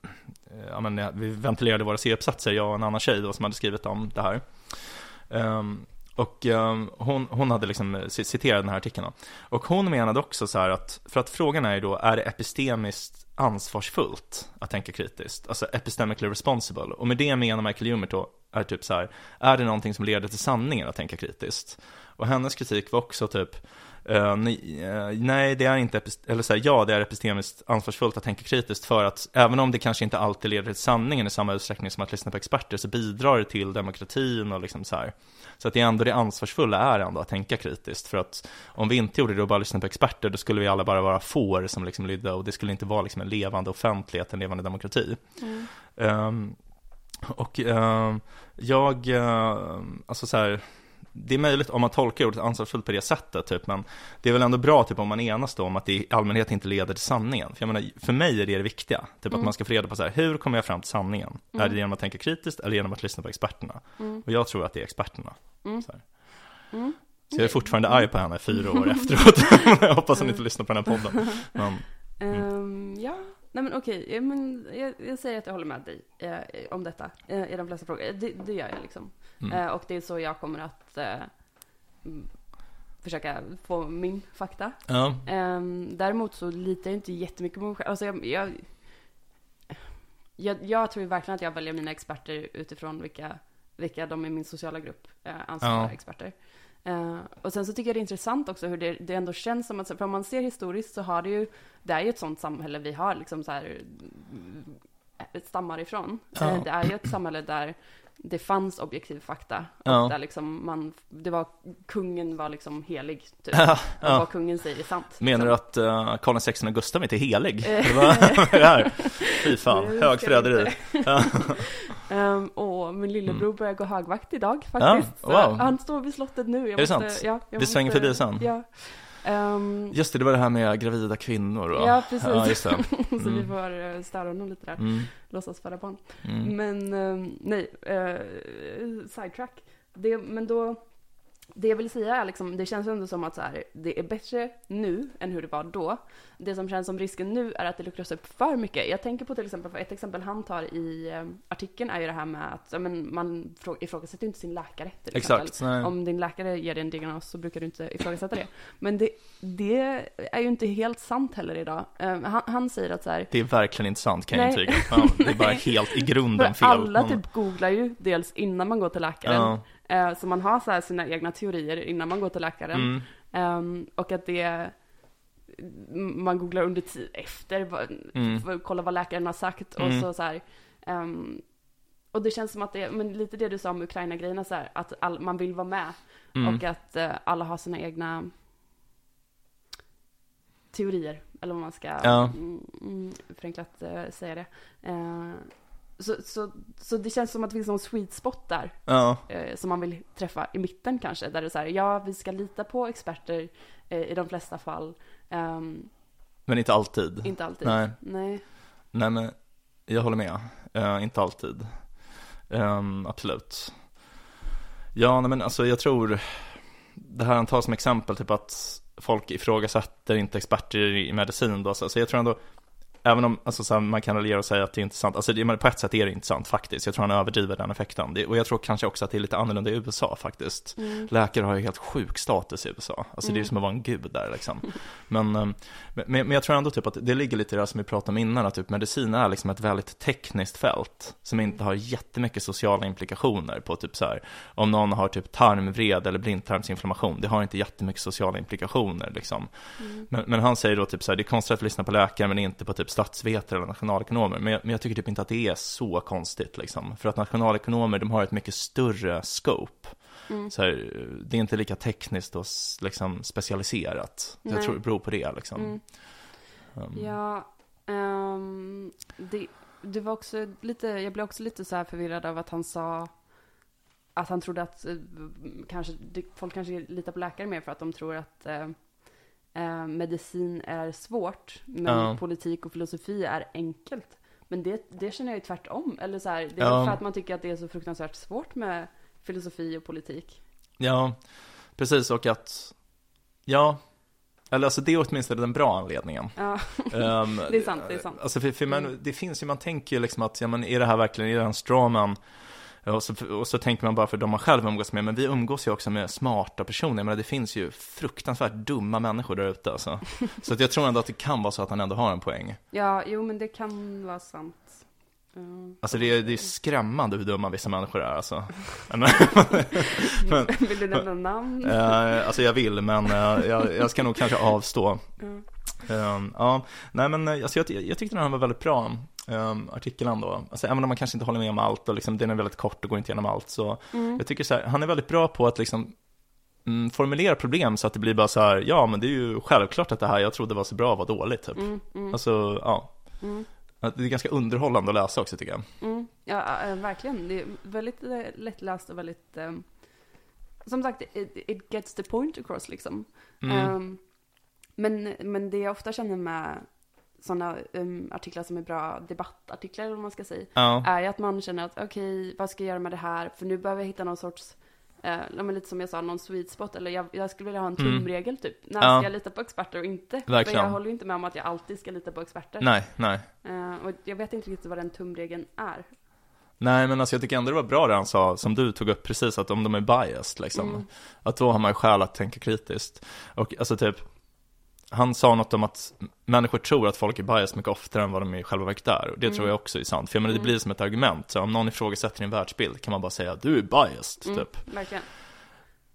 ja, men, vi ventilerade våra C-uppsatser, jag och en annan tjej då, som hade skrivit om det här. Ehm, och um, hon, hon hade liksom eh, citerat den här artikeln. då. Och hon menade också så här att, för att frågan är ju då, är det epistemiskt ansvarsfullt att tänka kritiskt? Alltså epistemically responsible. Och med det menar Michael Humert då, är typ så här, är det någonting som leder till sanningen att tänka kritiskt? Och hennes kritik var också typ, eh, nej, det är inte, eller så här, ja, det är epistemiskt ansvarsfullt att tänka kritiskt för att även om det kanske inte alltid leder till sanningen i samma utsträckning som att lyssna på experter så bidrar det till demokratin och liksom så här. Så att det är ändå det ansvarsfulla är ändå att tänka kritiskt för att om vi inte gjorde det och bara lyssnade på experter då skulle vi alla bara vara får som liksom lydde och det skulle inte vara liksom en levande offentlighet, en levande demokrati. Mm. Ehm, och ehm, jag, ehm, alltså så här, det är möjligt om man tolkar ordet ansvarsfullt på det sättet, typ, men det är väl ändå bra typ, om man enas då om att det i allmänhet inte leder till sanningen. För jag menar, för mig är det det viktiga, typ Mm. att man ska få reda på så här, hur kommer jag fram till sanningen? Mm. Är det genom att tänka kritiskt eller genom att lyssna på experterna? Mm. Och jag tror att det är experterna. Mm. Så. Mm. så jag är fortfarande arg på henne fyra år efteråt. jag hoppas hon inte lyssnar på den här podden. Men, Ehm, ja, nej men okej, ja, men jag, jag säger att jag håller med dig eh, om detta eh, i de flesta frågor. Det, det gör jag liksom. mm. Eh, och det är så jag kommer att eh, mm, försöka få min fakta. Ja, Ehm, däremot så litar jag inte jättemycket på mig själv. Alltså jag, jag, jag, jag tror verkligen att jag väljer mina experter utifrån vilka, vilka de i min sociala grupp eh, anser Ja. vara experter. Uh, och sen så tycker jag det är intressant också hur det, det ändå känns som att, för om man ser historiskt så har det ju, det är ju ett sånt samhälle vi har liksom så här, stammar ifrån. Ja. Eh, det är ju ett samhälle där det fanns objektiv fakta. Ja. Där liksom man, det var, kungen var liksom helig, typ. ja, ja. vad kungen säger är sant. Menar liksom. du att uh, Karl XVI Gustav inte är helig? Eh. Det här? Fy fan, Det högförräderi. Ehm, och min lillebror börjar gå högvakt idag faktiskt. Wow. Han står vid slottet nu. Jag Är det måste, sant? Ja, jag Vi svänger måste- förbi sen. Ehm, Just det, det var det här med gravida kvinnor va? Ja, precis. Ja, det. så vi Mm. får uh, störa honom lite där. Mm. Låtsas föda barn. Mm. Men ehm, nej, uh, sidetrack. Det, men då, det jag vill säga är liksom, det känns ändå som att så här, det är bättre nu än hur det var då. Det som känns som risken nu är att det luckras upp för mycket. Jag tänker på till exempel, för ett exempel han tar i um, artikeln är ju det här med att ja, men man frå- ifrågasätter inte sin läkare till exempel. Exakt. Nej. Om din läkare ger dig en diagnos så brukar du inte ifrågasätta det. Men det, det är ju inte helt sant heller idag. Eh, han, han säger att så här, Det är verkligen inte sant kan jag intyga. Ja, det är bara helt i grunden för fel. alla typ googlar ju dels innan man går till läkaren. Ja. Eh, Så man har så sina egna teorier innan man går till läkaren. Mm. Ehm, och att det, man googlar under tid efter, Mm. för att kolla vad läkaren har sagt och Mm. så så här. ehm, och det känns som att det, men lite det du sa om Ukraina-grejerna så här, att all, man vill vara med Mm. och att eh, alla har sina egna teorier, eller vad man ska Ja. mm, mm, förenklat eh, säga det. Eh, så, så, så det känns som att det finns någon sweet spot där Ja. eh, som man vill träffa i mitten kanske. Där det är så här, ja vi ska lita på experter eh, i de flesta fall. Ehm, Men inte alltid. inte alltid. Nej. Nej. Nej men, jag håller med. Eh, inte alltid. Ehm, absolut. Ja, nej, men alltså jag tror, det här han tar som exempel, typ att folk ifrågasätter inte experter i medicin då, så, så jag tror ändå, även om alltså, så här, man kan raljera och säga att det är inte sant, alltså det, men på ett sätt är det inte sant faktiskt, jag tror han överdriver den effekten. Det, och jag tror kanske också att det är lite annorlunda i USA faktiskt. Mm. Läkare har ju helt sjuk status i USA. Alltså det är Mm. som att vara en gud där liksom. Men, ehm, men, men jag tror ändå typ att det ligger lite i det som vi pratade om innan, att typ medicin är liksom ett väldigt tekniskt fält som inte har jättemycket sociala implikationer på typ så här, om någon har typ tarmvred eller blindtarmsinflammation, det har inte jättemycket sociala implikationer liksom. Mm. Men, men han säger då typ så här, det är konstigt att lyssna på läkare men inte på typ statsvetare eller nationalekonomer. Men jag, men jag tycker typ inte att det är så konstigt liksom. För att nationalekonomer, de har ett mycket större scope. Mm. Så här, det är inte lika tekniskt och liksom specialiserat. Jag tror det beror på det liksom. Mm. Um, Ja, ehm, det, det var också lite, jag blev också lite så här förvirrad av att han sa att han trodde att eh, kanske, folk kanske litar på läkare mer för att de tror att eh, medicin är svårt, men Ja. politik och filosofi är enkelt. Men det, det känner jag ju tvärtom. Eller så här, det är Ja. för att man tycker att det är så fruktansvärt svårt med filosofi och politik. Ja, precis och att, ja, eller alltså det är åtminstone den bra anledningen. Ja, Ehm, Det är sant, det är sant. Alltså för, för man, Mm. det finns ju, man tänker ju liksom att, ja men är det här verkligen, är det en strawman? Och så, och så tänker man bara för de man själv umgås med, men vi umgås ju också med smarta personer, men det finns ju fruktansvärt dumma människor där ute alltså. Så att jag tror ändå att det kan vara så att han ändå har en poäng. ja jo men det kan vara sant. Ja. Alltså det är, det är skrämmande hur dumma vissa människor är alltså. Men, men, Vill du nämna namn? eh, alltså jag vill, men eh, jag, jag ska nog kanske avstå. Ja. Um, ja, nej men eh, alltså, jag, jag tyckte den här var väldigt bra, um, artikeln ändå. Alltså, även om man kanske inte håller med om allt och liksom, den är väldigt kort och går inte igenom allt. Så Mm. jag tycker så här, han är väldigt bra på att liksom mm, formulera problem så att det blir bara så här, ja men det är ju självklart att det här jag trodde var så bra var dåligt typ. Mm, mm, Alltså, ja. mm, Att Det är ganska underhållande att läsa också tycker jag. mm. Ja, verkligen. Det är väldigt äh, lättläst och väldigt... ähm, som sagt, it, it gets the point across liksom. Mm. Ehm, men, men det jag ofta känner med sådana artiklar som är bra debattartiklar, vad man ska säga, ja. är ju att man känner att okej, vad ska jag göra med det här? För nu behöver jag hitta någon sorts, eh, lite som jag sa, någon sweet spot. Eller jag, jag skulle vilja ha en Mm. tumregel typ. När Ja. ska jag lita på experter och inte? För Verkligen. jag håller ju inte med om att jag alltid ska lita på experter. Nej, nej. Eh, och jag vet inte riktigt vad den tumregeln är. Nej men alltså jag tycker ändå det var bra det han sa, som du tog upp precis, att om de är biased liksom, Mm. att då har man skäl att tänka kritiskt. Och alltså typ, han sa något om att människor tror att folk är biased mycket oftare än vad de i själva verket är. Och det Mm. tror jag också är sant. För jag menar, det Mm. blir som ett argument. Så om någon ifrågasätter din världsbild kan man bara säga du är biased, Mm, typ. Verkligen.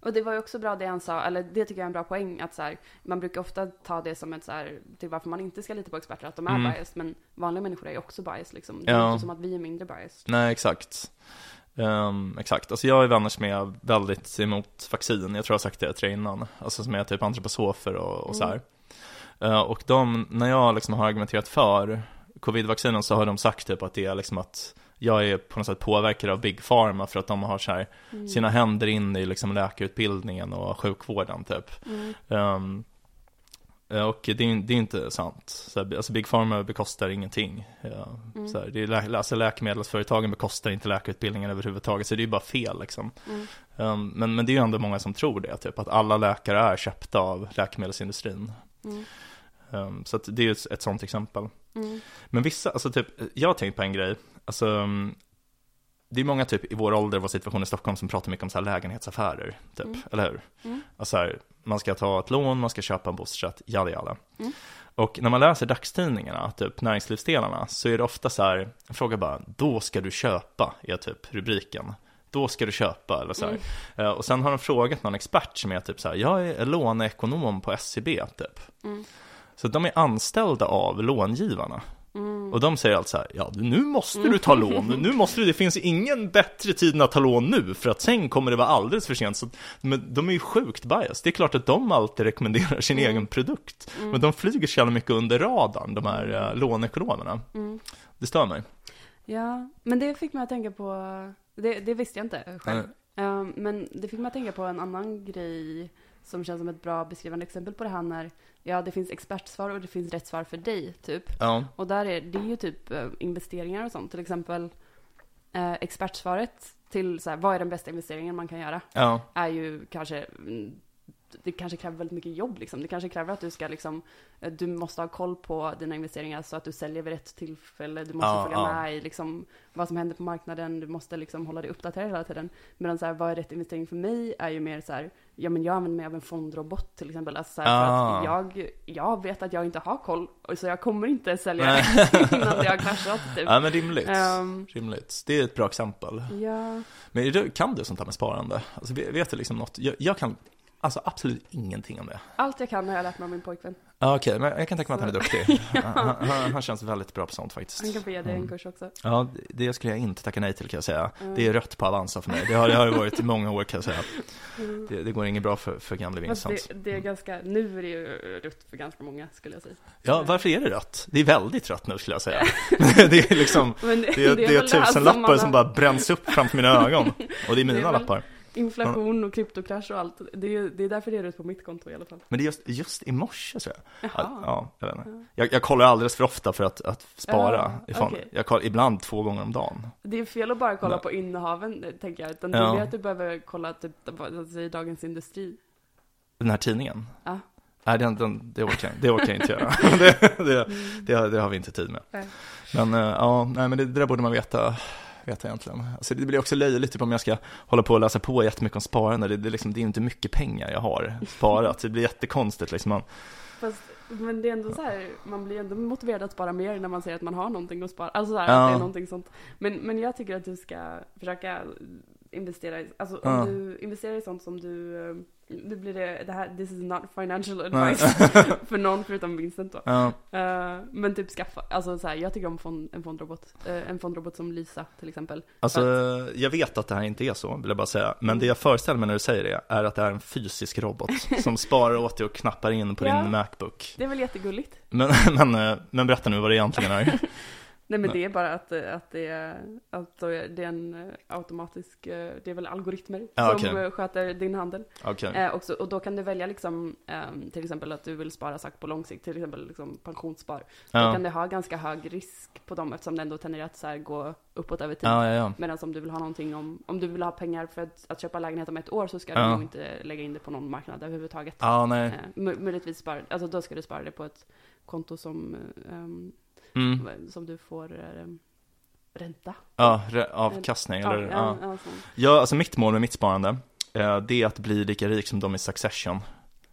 Och det var ju också bra det han sa, eller det tycker jag är en bra poäng, att så här, man brukar ofta ta det som ett så här, till varför man inte ska lita på experter, att de är Mm. biased, men vanliga människor är ju också biased liksom. Det är Ja. inte som att vi är mindre biased. Nej, exakt. Ehm, exakt, alltså jag är vänner som är väldigt emot vaccin, jag tror jag har sagt det till dig innan, alltså som är typ antroposofer och, och så här. Eh, och de, när jag liksom har argumenterat för covid-vaccinen så har de sagt typ att det är liksom att jag är på något sätt påverkad av Big Pharma för att de har så här Mm. sina händer in i liksom läkarutbildningen och sjukvården typ. Mm. Eh, och det är, det är inte sant. Så här, alltså Big Pharma bekostar ingenting. Ja, Mm. så här, det är, lä- alltså läkemedelsföretagen bekostar inte läkarutbildningen överhuvudtaget, så det är bara fel liksom. Mm. Ehm, men, men det är ju ändå många som tror det, typ att alla läkare är köpta av läkemedelsindustrin. Mm. Ehm, så det är ju ett, ett sånt exempel. Mm. Men vissa, alltså typ, jag har tänkt på en grej, alltså mm, det är många typ i vår ålder, vår situation i Stockholm som pratar mycket om så här lägenhetsaffärer, typ, Mm. eller hur? Mm. Alltså här, man ska ta ett lån, man ska köpa en bostadsrätt, jada jada. Mm. Och när man läser dagstidningarna, typ näringslivsdelarna, så är det ofta så här, en fråga bara, då ska du köpa, är typ rubriken. Då ska du köpa, eller så. Mm. Eh, Och sen har de frågat någon expert som är typ så här, jag är låneekonom på SCB, typ. Mm. Så de är anställda av långivarna. Mm. Och de säger alltså så här, ja nu måste du ta lån, nu måste du, det finns ingen bättre tid än att ta lån nu, för att sen kommer det vara alldeles för sent. Så, men de är ju sjukt bias, det är klart att de alltid rekommenderar sin Mm. egen produkt. Mm. Men de flyger så jävla mycket under radarn, de här uh, lånekonomerna. Mm. Det stör mig. Ja, men det fick mig att tänka på, det, det visste jag inte själv. Um, men det fick mig att tänka på en annan grej som känns som ett bra beskrivande exempel på det här när, ja det finns expertsvar och det finns rätt svar för dig, typ. Ja, Och där är det är ju typ eh, investeringar och sånt. Till exempel eh, expertsvaret till så här, vad är den bästa investeringen man kan göra? ja, Är ju kanske, mm, det kanske kräver väldigt mycket jobb liksom. Det kanske kräver att du ska liksom, eh, du måste ha koll på dina investeringar så att du säljer vid rätt tillfälle. Du måste Ja, följa ja. med i liksom vad som händer på marknaden. Du måste liksom hålla dig uppdaterad hela tiden. Medan så här, vad är rätt investering för mig är ju mer så här, ja men jag använder mig av en fondrobot till exempel. Alltså så här, för Ah. att jag, jag vet att jag inte har koll, och så jag kommer inte sälja innan det har kraschat typ. ja men rimligt. Ehm, Rimligt. Det är ett bra exempel. ja, Men du, kan du sånt här med sparande? Alltså, vet du liksom något? Jag, jag kan alltså absolut ingenting om det. allt jag kan har jag lärt mig av min pojkvän. Ja, okej, men jag kan tänka mig att han är duktig. han, han, han känns väldigt bra på sånt faktiskt. Han kan få ge dig en Mm. kurs också. Ja, det skulle jag inte tacka nej till kan jag säga. Mm. Det är rött på Avanza för mig. Det har det har det varit i många år kan jag säga. Mm. Det, det går inget bra för, för gamle Vincent. det, det är ganska, nu är det ju rött för ganska många skulle jag säga. Ja, varför är det rött? Det är väldigt rött nu skulle jag säga. det är liksom, Men det är, det är, väl här tusen lappar som bara bränns upp framför mina ögon. Och det är mina Det är väl- lappar. Inflation och kryptokrasch och allt. Det är, det är därför det är rött på mitt konto i alla fall. Men det är just, just i morse tror jag. Jaha. Ja, jag vet inte. Ja. Jag, jag kollar alldeles för ofta för att, att spara ifrån. okej. Jag kollar ibland två gånger om dagen. Det är fel att bara kolla Nej. på innehaven, eh, tänker jag. Utan det Ja. är mer att du behöver kolla typ, i Dagens Industri. Den här tidningen? Ja. Nej, den, den, det, orkar det orkar jag inte göra. det, det, Mm. det, har- det har vi inte tid med. Nej. Men eh, ja, nej men det, det där borde man veta, veta egentligen. Alltså, det blir också löjligt typ, om jag ska hålla på och läsa på jättemycket om sparande. Det, det, är liksom, det är inte mycket pengar jag har sparat. Det blir jättekonstigt liksom. Man, Fast, men det är ändå så här, man blir ändå motiverad att spara mer när man ser att man har någonting att spara. Alltså så här, Ja. att det är någonting sånt. Men, men jag tycker att du ska försöka investera i, alltså om Ja. du investerar i sånt som du, eh, nu blir det, det här, this is not financial advice för någon förutom Vincent då. ja, Eh, men typ skaffa, alltså så här, jag tycker om fond, en fondrobot. Eh, en fondrobot som Lisa till exempel. alltså, jag vet att det här inte är så, vill jag bara säga. Men det jag föreställer mig när du säger det, är att det är en fysisk robot som sparar åt dig och knappar in på Ja. din Macbook. Det är väl jättegulligt? Men, men, eh, men berätta nu vad det egentligen är. Nej men det är bara att, eh, att, det, är, att det är en eh, automatisk, eh, det är väl algoritmer Ja, som okej. eh, sköter din handel. Okej. Eh, också, och då kan du välja liksom, ehm, till exempel att du vill spara saker på lång sikt, till exempel liksom pensionsspar. Då Ja. kan det ha ganska hög risk på dem eftersom det ändå tenderar att så här, gå uppåt över tid. Ja, ja, ja. Medan om du vill ha någonting om, om du vill ha pengar för att, att köpa lägenhet om ett år så ska du nog inte lägga in det på någon marknad överhuvudtaget. Ja, nej. Eh, mö- möjligtvis spara, alltså då ska du spara det på ett konto som, eh, ehm, Mm. som du får, eh, ränta. Ja, avkastning eller, ja, ja. alltså mitt mål med mitt sparande, eh, det är att bli lika rik som de i Succession.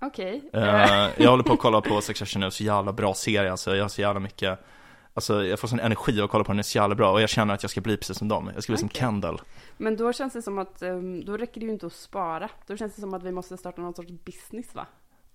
Okej. Eh, jag håller på att kolla på Succession nu, så jävla bra serie alltså, jag har så jävla mycket Alltså jag får sån energi att kolla på den, den är så jävla bra och jag känner att jag ska bli precis som dem. Jag ska bli som Okej. Kendall. Men då känns det som att, ehm, då räcker det ju inte att spara. Då känns det som att vi måste starta någon sorts business va?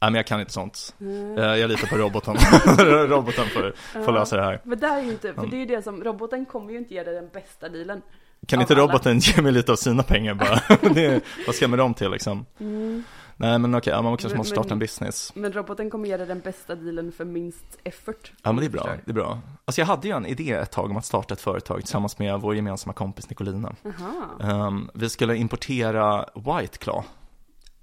Nej men jag kan inte sånt. Mm. Eh, jag litar på roboten. roboten får, får lösa det här. Men det är ju inte, för det är ju det som, roboten kommer ju inte ge dig den bästa dealen. Kan inte alla. roboten ge mig lite av sina pengar bara? det, vad ska jag med dem till liksom? Mm. Nej men okej, man kanske måste starta en business. Men roboten kommer ge dig den bästa dealen för minst effort. Ja men det är bra, det är bra. Alltså jag hade ju en idé ett tag om att starta ett företag tillsammans med vår gemensamma kompis Nicolina. Um, vi skulle importera White Claw,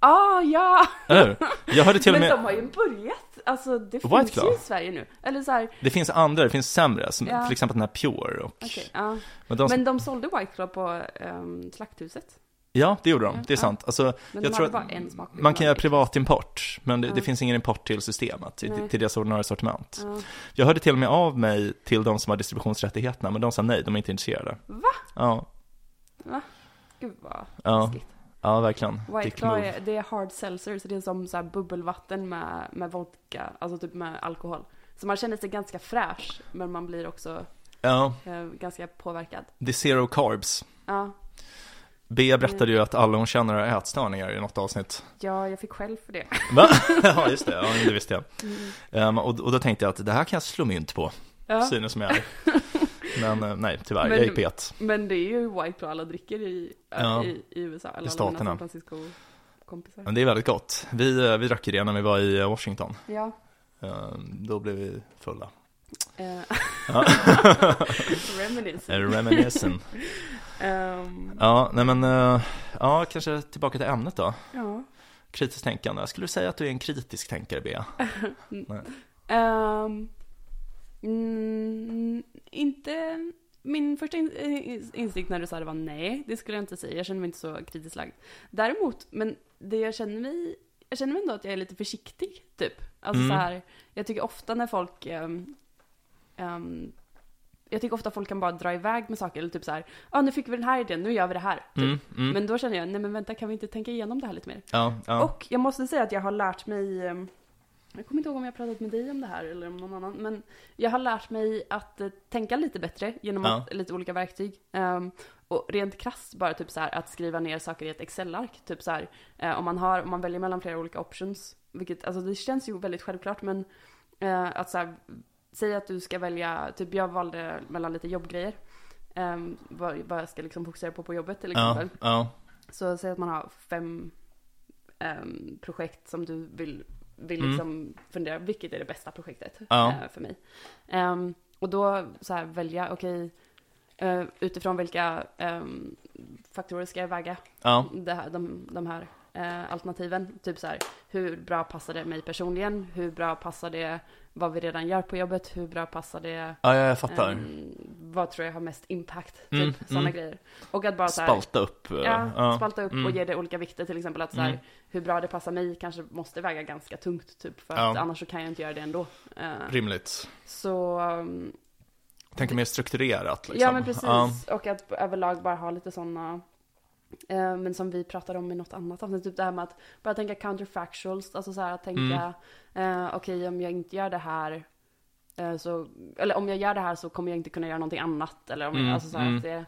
Ah ja! eller? Jag hörde till och Men med, de har ju börjat, alltså det White finns Claw? ju i Sverige nu. Eller så här, det finns andra, det finns sämre, som Ja. till exempel den här Pure och, okej, ja. men de, Men de sålde White Claw på um, Slakthuset. ja det gjorde de, det är sant. Alltså, Men jag de tror hade att bara en smak. man kan göra privatimport, men det, det finns ingen import till systemet, till, Nej. till deras ordinarie sortiment. Ja. Jag hörde till och med av mig till de som har distributionsrättigheterna, men de sa nej, de är inte intresserade. Va? Ja, Gud vad ja, läskigt. Ja verkligen. White Claw är, det är hard seltzer, så det är som så här bubbelvatten med, med vodka, alltså typ med alkohol. Så man känner sig ganska fräsch, men man blir också Ja, eh, ganska påverkad. det är zero carbs. Ja, Bea berättade ju att alla hon känner har ätstörningar i något avsnitt. ja jag fick själv för det. Va? ja, just det. Ja, det visste jag. Mm. Ehm, och, och då tänkte jag att det här kan jag slå mynt på, Ja. synes som jag är. Men eh, nej, tyvärr, Men- jag är pet. Men det är ju White Claw alla dricker i, äh, Ja. i, i USA, eller I alla staterna. San Francisco-kompisar. Men det är väldigt gott. Vi, eh, vi drack ju det när vi var i eh, Washington. Ja. Då blev vi fulla. Eh, Ja. Reminiscen. Ehm, Ja, nej men, eh, ja, kanske tillbaka till ämnet då. ja. Kritiskt tänkande. Skulle du säga att du är en kritisk tänkare, Bea? Nej. Mm, inte... Min första in, in- instinkt när du sa det var nej, det skulle jag inte säga. Jag känner mig inte så kritiskt lagd. Däremot, men det jag känner mig... Jag känner mig ändå att jag är lite försiktig, typ. Alltså Mm. så här, jag tycker ofta när folk... ehm, ehm, jag tycker ofta folk kan bara dra iväg med saker, eller typ så här, ja ah, nu fick vi den här idén, nu gör vi det här. Typ. Mm, mm. Men då känner jag, nej men vänta, kan vi inte tänka igenom det här lite mer? ja, ja. Och jag måste säga att jag har lärt mig, ehm, jag kommer inte ihåg om jag pratat med dig om det här eller om någon annan, men jag har lärt mig att eh, tänka lite bättre genom Ja. att, lite olika verktyg. Ehm, och rent krasst bara typ så här att skriva ner saker i ett Excel-ark, typ så här, eh, om man har, om man väljer mellan flera olika options, vilket, alltså det känns ju väldigt självklart, men eh, att så här, säg att du ska välja, typ jag valde mellan lite jobbgrejer, um, vad, vad jag ska liksom fokusera på på jobbet till ja, exempel. ja. Så säg att man har fem ehm, projekt som du vill, vill Mm. liksom fundera, vilket är det bästa projektet Ja. eh, för mig? Ehm, och då så här välja, okej, eh, utifrån vilka ehm, faktorer ska jag väga ja. det här, de, de här eh, alternativen? Typ så här, hur bra passar det mig personligen? Hur bra passar det vad vi redan gör på jobbet? Hur bra passar det Ja, jag fattar. ehm, vad tror jag har mest impact? Typ Mm, sådana mm. grejer. Och att bara så här, Spalta upp. eh, Ja, spalta upp Mm. och ge det olika vikter till exempel att så här, Mm. hur bra det passar mig kanske måste väga ganska tungt typ för Ja. att annars så kan jag inte göra det ändå. Eh, Rimligt. så um, Tänker mer strukturerat liksom. ja men precis Ja, och att överlag bara ha lite sådana men som vi pratade om i något annat avsnitt, typ det här med att bara tänka counterfactuals, alltså så här att tänka Mm. eh, okej om jag inte gör det här eh, så, eller om jag gör det här så kommer jag inte kunna göra någonting annat eller om, Mm, alltså så här mm. att det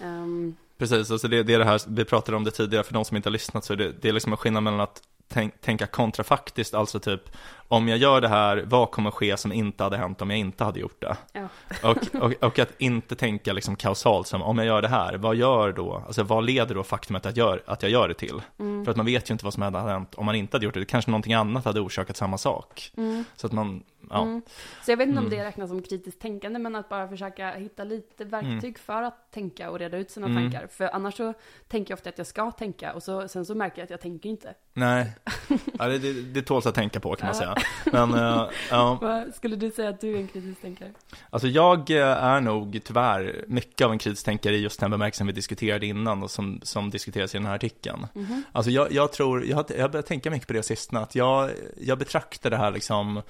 ehm, Precis, alltså det, det är det här, vi pratade om det tidigare, för de som inte har lyssnat så det, det är liksom en skillnad mellan att tänk, tänka kontrafaktiskt, alltså typ om jag gör det här, vad kommer ske som inte hade hänt om jag inte hade gjort det? Ja. Och, och, och att inte tänka liksom kausalt som, om jag gör det här, vad gör då, alltså vad leder då faktumet att, gör, att jag gör det till? mm, För att man vet ju inte vad som hade hänt om man inte hade gjort det, det kanske någonting annat hade orsakat samma sak. mm. Så att man, ja, Mm. Så jag vet inte om Mm. det räknas som kritiskt tänkande, men att bara försöka hitta lite verktyg för att tänka och reda ut sina Mm. tankar. För annars så tänker jag ofta att jag ska tänka och så, sen så märker jag att jag tänker inte. nej, ja, det, det, det tåls att tänka på kan man säga. Men, eh, ja. Skulle du säga att du är en kritisk tänkare? Alltså jag eh, är nog tyvärr mycket av en kritisk tänkare i just den bemärkelsen vi diskuterade innan och som, som diskuteras i den här artikeln. Mhm. Alltså jag, jag tror, jag har, jag har börjat tänka mycket på det sistone, att jag, jag betraktar det här liksom,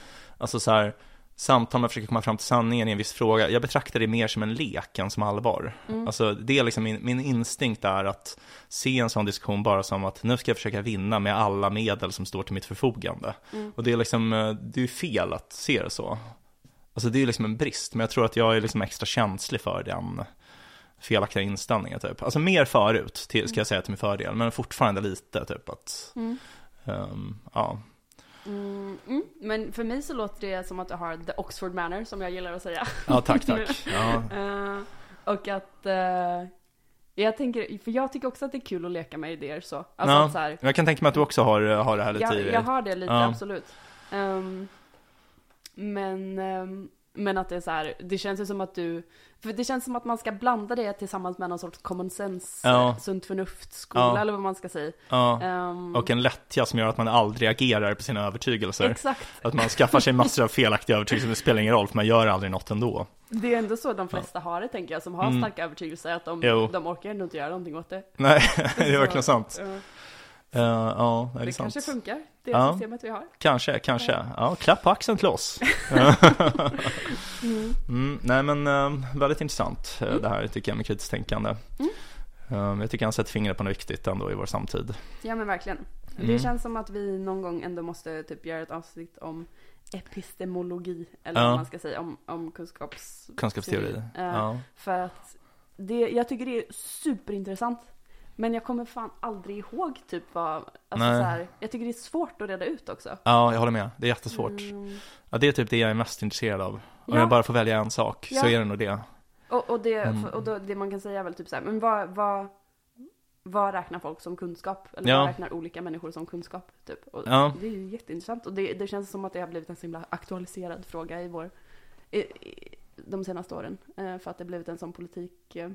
alltså så här, samtal, man försöker komma fram till sanningen i en viss fråga. Jag betraktar det mer som en lek än som allvar. Mm. Alltså det är liksom min, min instinkt är att se en sån diskussion bara som att nu ska jag försöka vinna med alla medel som står till mitt förfogande. Mm. Och det är liksom, eh, det är fel att se det så. Alltså det är liksom en brist, men jag tror att jag är liksom extra känslig för den felaktiga inställningen typ. Alltså mer förut, till, ska jag säga till min fördel, men fortfarande lite typ att, Mm. ehm, ja. Mm, mm. Men för mig så låter det som att du har the Oxford manner som jag gillar att säga. Ja, tack, tack. Ja, Eh, och att eh, jag tänker, för jag tycker också att det är kul att leka med idéer så. Alltså Ja, så här, jag kan tänka mig att du också har, har det här lite i jag, dig. jag har det lite, Ja. absolut. Ehm, men, ehm, men att det är så här, det känns ju som att du, för det känns som att man ska blanda det tillsammans med någon sorts common sense, Ja. eh, sunt förnuft-skola Ja. eller vad man ska säga. Ja, Ehm, och en lättja som gör att man aldrig agerar på sina övertygelser. Exakt. Att man skaffar sig massor av felaktiga övertygelser, det spelar ingen roll, för man gör aldrig något ändå. Det är ändå så de flesta har det tänker jag, som har Mm. starka övertygelser, att de, Jo. de orkar ändå inte göra någonting åt det. Nej, det är verkligen sant. Uh, ja, det det kanske funkar, det Ja. systemet vi har. Kanske, kanske. Ja, klapp på axeln till oss. Mm. Mm, nej men eh, väldigt intressant eh, Mm. det här tycker jag med kritiskt tänkande. Mm. Eh, jag tycker han sätter fingret på något viktigt ändå i vår samtid. Ja men verkligen. Det Mm. känns som att vi någon gång ändå måste typ göra ett avsnitt om epistemologi, eller Ja. vad man ska säga, om, om kunskaps... Kunskapsteori. Eh, Ja. För att det, jag tycker det är superintressant. Men jag kommer fan aldrig ihåg typ vad, alltså Nej. så här, jag tycker det är svårt att reda ut också. ja, jag håller med. Det är jättesvårt. Mm. Ja, det är typ det jag är mest intresserad av. Om Ja. jag bara får välja en sak så Ja. är det nog det. Och, och, det, Mm. och då, det man kan säga är väl typ så här, men vad, vad, vad räknar folk som kunskap? Eller Ja. vad räknar olika människor som kunskap? Typ? Och Ja. Det är ju jätteintressant och det, det känns som att det har blivit en så himla aktualiserad fråga i vår, i, i, de senaste åren. Eh, för att det har blivit en sån politik, eh,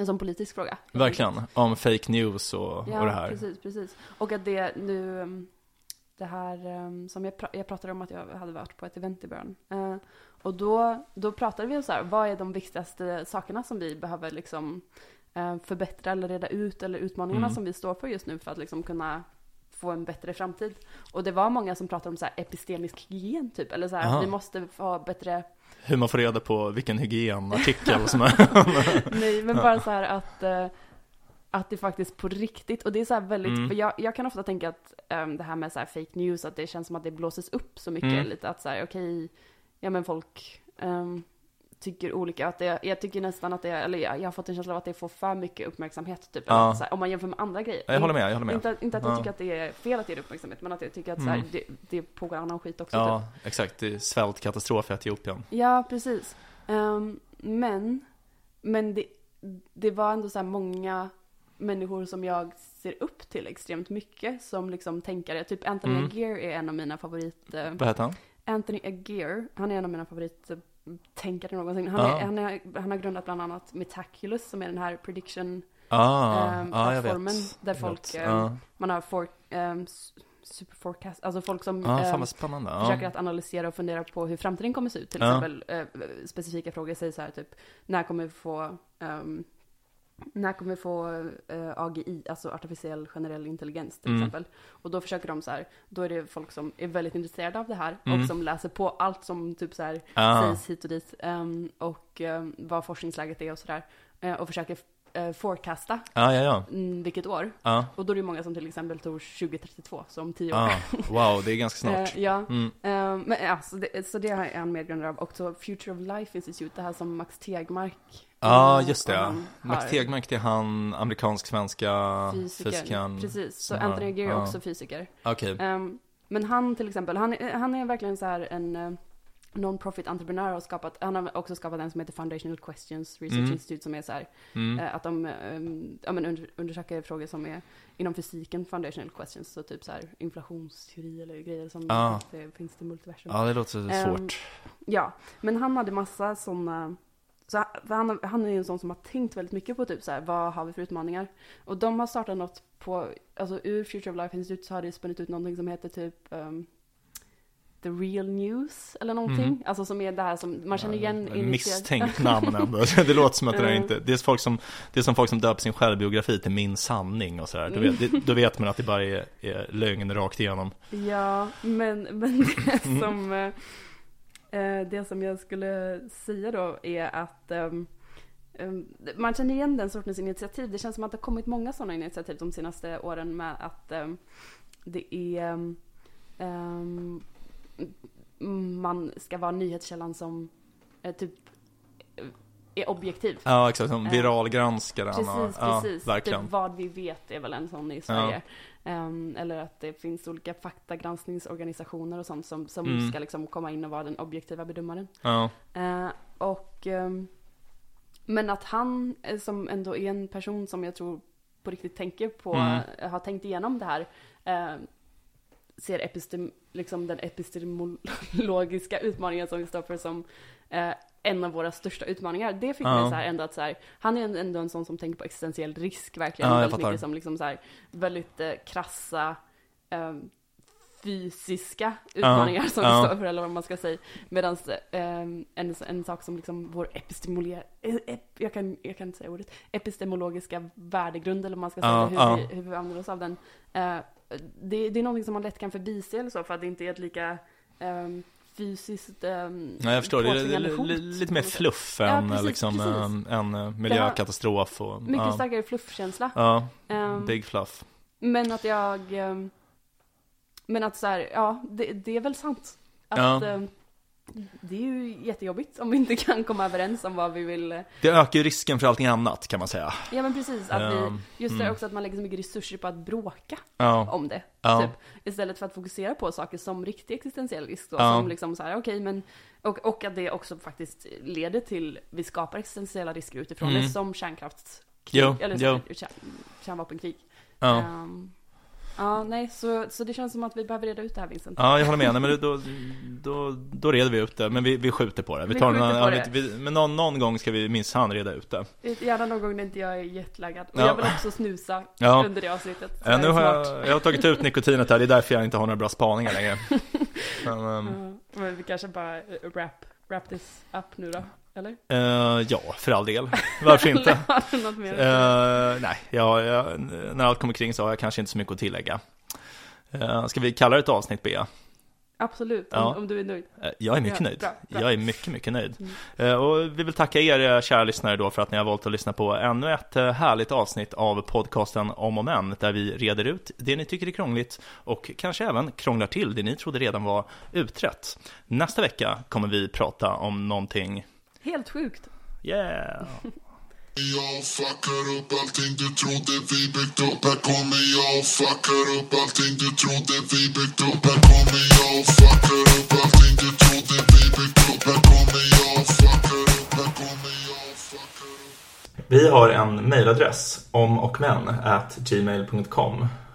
en sån politisk fråga. Verkligen. Om fake news och, Ja, och det här. precis, precis. Och att det nu, um, det här um, som jag, jag pratade om att jag hade varit på ett event i början. Eh, och då, då pratade vi om så här, vad är de viktigaste sakerna som vi behöver liksom eh, förbättra eller reda ut eller utmaningarna Mm. som vi står för just nu för att liksom kunna få en bättre framtid. Och det var många som pratade om så här epistemisk hygien typ, eller så här, vi måste ha bättre Hur man får reda på vilken hygienartikel som är. Nej, men bara så här att, eh, att det faktiskt på riktigt, och det är så här väldigt, Mm. för jag, jag kan ofta tänka att ehm, det här med så här fake news, att det känns som att det blåses upp så mycket, Mm. lite att så här, okej, ja men folk ehm, tycker olika, att det, jag tycker nästan att det, eller jag, jag har fått en känsla av att det får för mycket uppmärksamhet, typ, Ja. här, om man jämför med andra grejer. Jag håller med, jag håller med. Inte, inte att jag Ja. tycker att det är fel att det uppmärksamhet, men att jag tycker att så här, Mm. det, det pågår annan skit också. Ja, Typ. exakt. Det är svältkatastrof i Etiopien. Ja, precis. Ehm, men men det, det var ändå så här många människor som jag ser upp till extremt mycket som liksom tänkare. Typ Anthony Mm. Aguirre är en av mina favorit... eh, Vad heter han? Anthony Aguirre, han är en av mina favorittänkare någonsin. Han, är, han, är, han har grundat bland annat Metaculus som är den här prediction Ah, Ehm, jag plattformen vet. där folk, ehm, Ja. man har for, um, superforecast, alltså folk som ehm, spännande. Ja. försöker att analysera och fundera på hur framtiden kommer se ut. Till exempel eh, specifika frågor, säg så här typ, när kommer vi få, ehm, när kommer vi få eh, AGI, alltså artificiell generell intelligens till Mm. exempel. Och då försöker de så här, då är det folk som är väldigt intresserade av det här Mm. och som läser på allt som typ så här Ah, sägs hit och dit ehm, och ehm, vad forskningsläget är och sådär. Eh, och försöker uh, forecasta ja, ja, ja. mm, vilket år. Ja, Och då är det många som till exempel tror 2032, så om tio år. ah, wow, det är ganska snart. Eh, ja, Mm. Eh, men ja, så det, så det är han medgrundare av. Också Future of Life Institute, det här som Max Tegmark. Ja, eh, just det. och ja. Max. Tegmark, det är han amerikansk-svenska Fysiker. fysikern. Precis, så Anthony Aguirre är också fysiker. Okej. Ehm, men han till exempel, han, är- han är verkligen så här en eh, non-profit entreprenör och har skapat, han har också skapat en som heter Foundational Questions Research Mm. Institute som är så här, Mm. eh, att de ehm, ja, men under, undersöker frågor som är inom fysiken, foundational questions, så typ så här inflationsteori eller grejer som Ah. det finns det multiversum. Ja, det låter Ehm, svårt. Ja, men han hade massa sådana så han, han är ju en sån som har tänkt väldigt mycket på typ så här, vad har vi för utmaningar? Och de har startat något på, alltså ur Future of Life Institute så har det spunnit ut någonting som heter typ ehm, The Real News eller någonting. Mhm. Alltså som är det här som man känner igen Ja, Misstänkt namn ändå. det låter som att det Mm. inte, det är, folk som, det är som folk som döper sin självbiografi till min sanning och sådär. Då Mm. vet, det, då vet man att det bara är, är lögn rakt igenom. Ja, men, men det Mm. som, eh, det som jag skulle säga då är att um, um, man känner igen den sortens initiativ. Det känns som att det har kommit många sådana initiativ de senaste åren med att um, det är man ska vara nyhetskällan som uh, typ är objektiv. Ja, exakt. Som viralgranskaren. Precis, och, ja, precis. Verkligen. Typ vad vi vet är väl en sån i Sverige. Ja. Um, eller att det finns olika faktagranskningsorganisationer och sånt som, som mm. ska liksom komma in och vara den objektiva bedömaren. Ja. Uh, och, um, men att han, eh, som ändå är en person som jag tror på riktigt tänker på, mm. har tänkt igenom det här, uh, ser epistem, liksom den epistemologiska utmaningen som vi står för som uh, en av våra största utmaningar. Det fick ja. mig så här ändå att så här, han är ändå en sån som tänker på existentiell risk verkligen. Ja, väldigt mycket som liksom så här, väldigt eh, krassa eh, fysiska utmaningar ja, som ja. står för, eller vad man ska säga. Medan eh, en, en sak som liksom vår epistemologiska, ep, jag, kan, jag kan inte säga ordet, epistemologiska värdegrund, eller vad man ska säga, hur, vi, hur vi använder oss av den. Eh, det, det är någonting som man lätt kan förbise eller så, för att det inte är ett lika um, fysiskt um, Nej, jag förstår. Det är lite mer fluff än ja, precis, liksom, precis. en, en miljökatastrof. Och, mycket ja. starkare fluffkänsla. Ja, um, big fluff. Men att jag... Um, men att så här, ja, det, det är väl sant. Att, ja det är ju jättejobbigt om vi inte kan komma överens om vad vi vill. Eh, det ökar ju risken för allting annat kan man säga. Ja men precis, att vi, just det mm. också att man lägger så mycket resurser på att bråka ja. om det. Ja. Typ, istället för att fokusera på saker som riktig existentiell risk då, ja. som liksom så här, okej okay, men och, och att det också faktiskt leder till, vi skapar existentiella risker utifrån mm. det som kärnkraftskrig, jo. eller jo. Kärn, kärnvapenkrig. Um, Ja, nej, så, så det känns som att vi behöver reda ut det här Vincent. Ja, jag håller med. Nej, men då, då, då reder vi ut det. Men vi, vi skjuter på det. Vi, tar vi någon, på det. Vi, men någon, någon gång ska vi minsann reda ut det. Gärna någon gång när inte jag är jetlaggad. Och ja. jag vill också snusa ja. under det avsnittet. Ja, nu har jag, jag har tagit ut nikotinet här. Det är därför jag inte har några bra spaningar längre. men, um... ja, men vi kanske bara wrap, wrap this up nu då. Eller? Uh, ja, för all del. Varför inte? uh, nej, ja, ja, när allt kommer kring så har jag kanske inte så mycket att tillägga. Uh, ska vi kalla det ett avsnitt, Bea? Absolut, ja. om, om, du är nöjd. Jag är mycket ja, nöjd. Bra, bra. Jag är mycket, mycket nöjd. Mm. Och vi vill tacka er kära lyssnare då för att ni har valt att lyssna på ännu ett härligt avsnitt av podcasten Om och Men, där vi reder ut det ni tycker är krångligt och kanske även krånglar till det ni trodde redan var utrett. Nästa vecka kommer vi prata om någonting Helt sjukt. Yeah. Jag fuckar upp allting du trodde vi byggt upp. Här kommer jag och fuckar upp allting du trodde vi byggt upp. Här kommer jag och fuckar upp allting du trodde vi byggt upp. Här kommer jag och fuckar upp, här kommer jag och fuckar upp. Vi har en mailadress, om och men, at gmail.com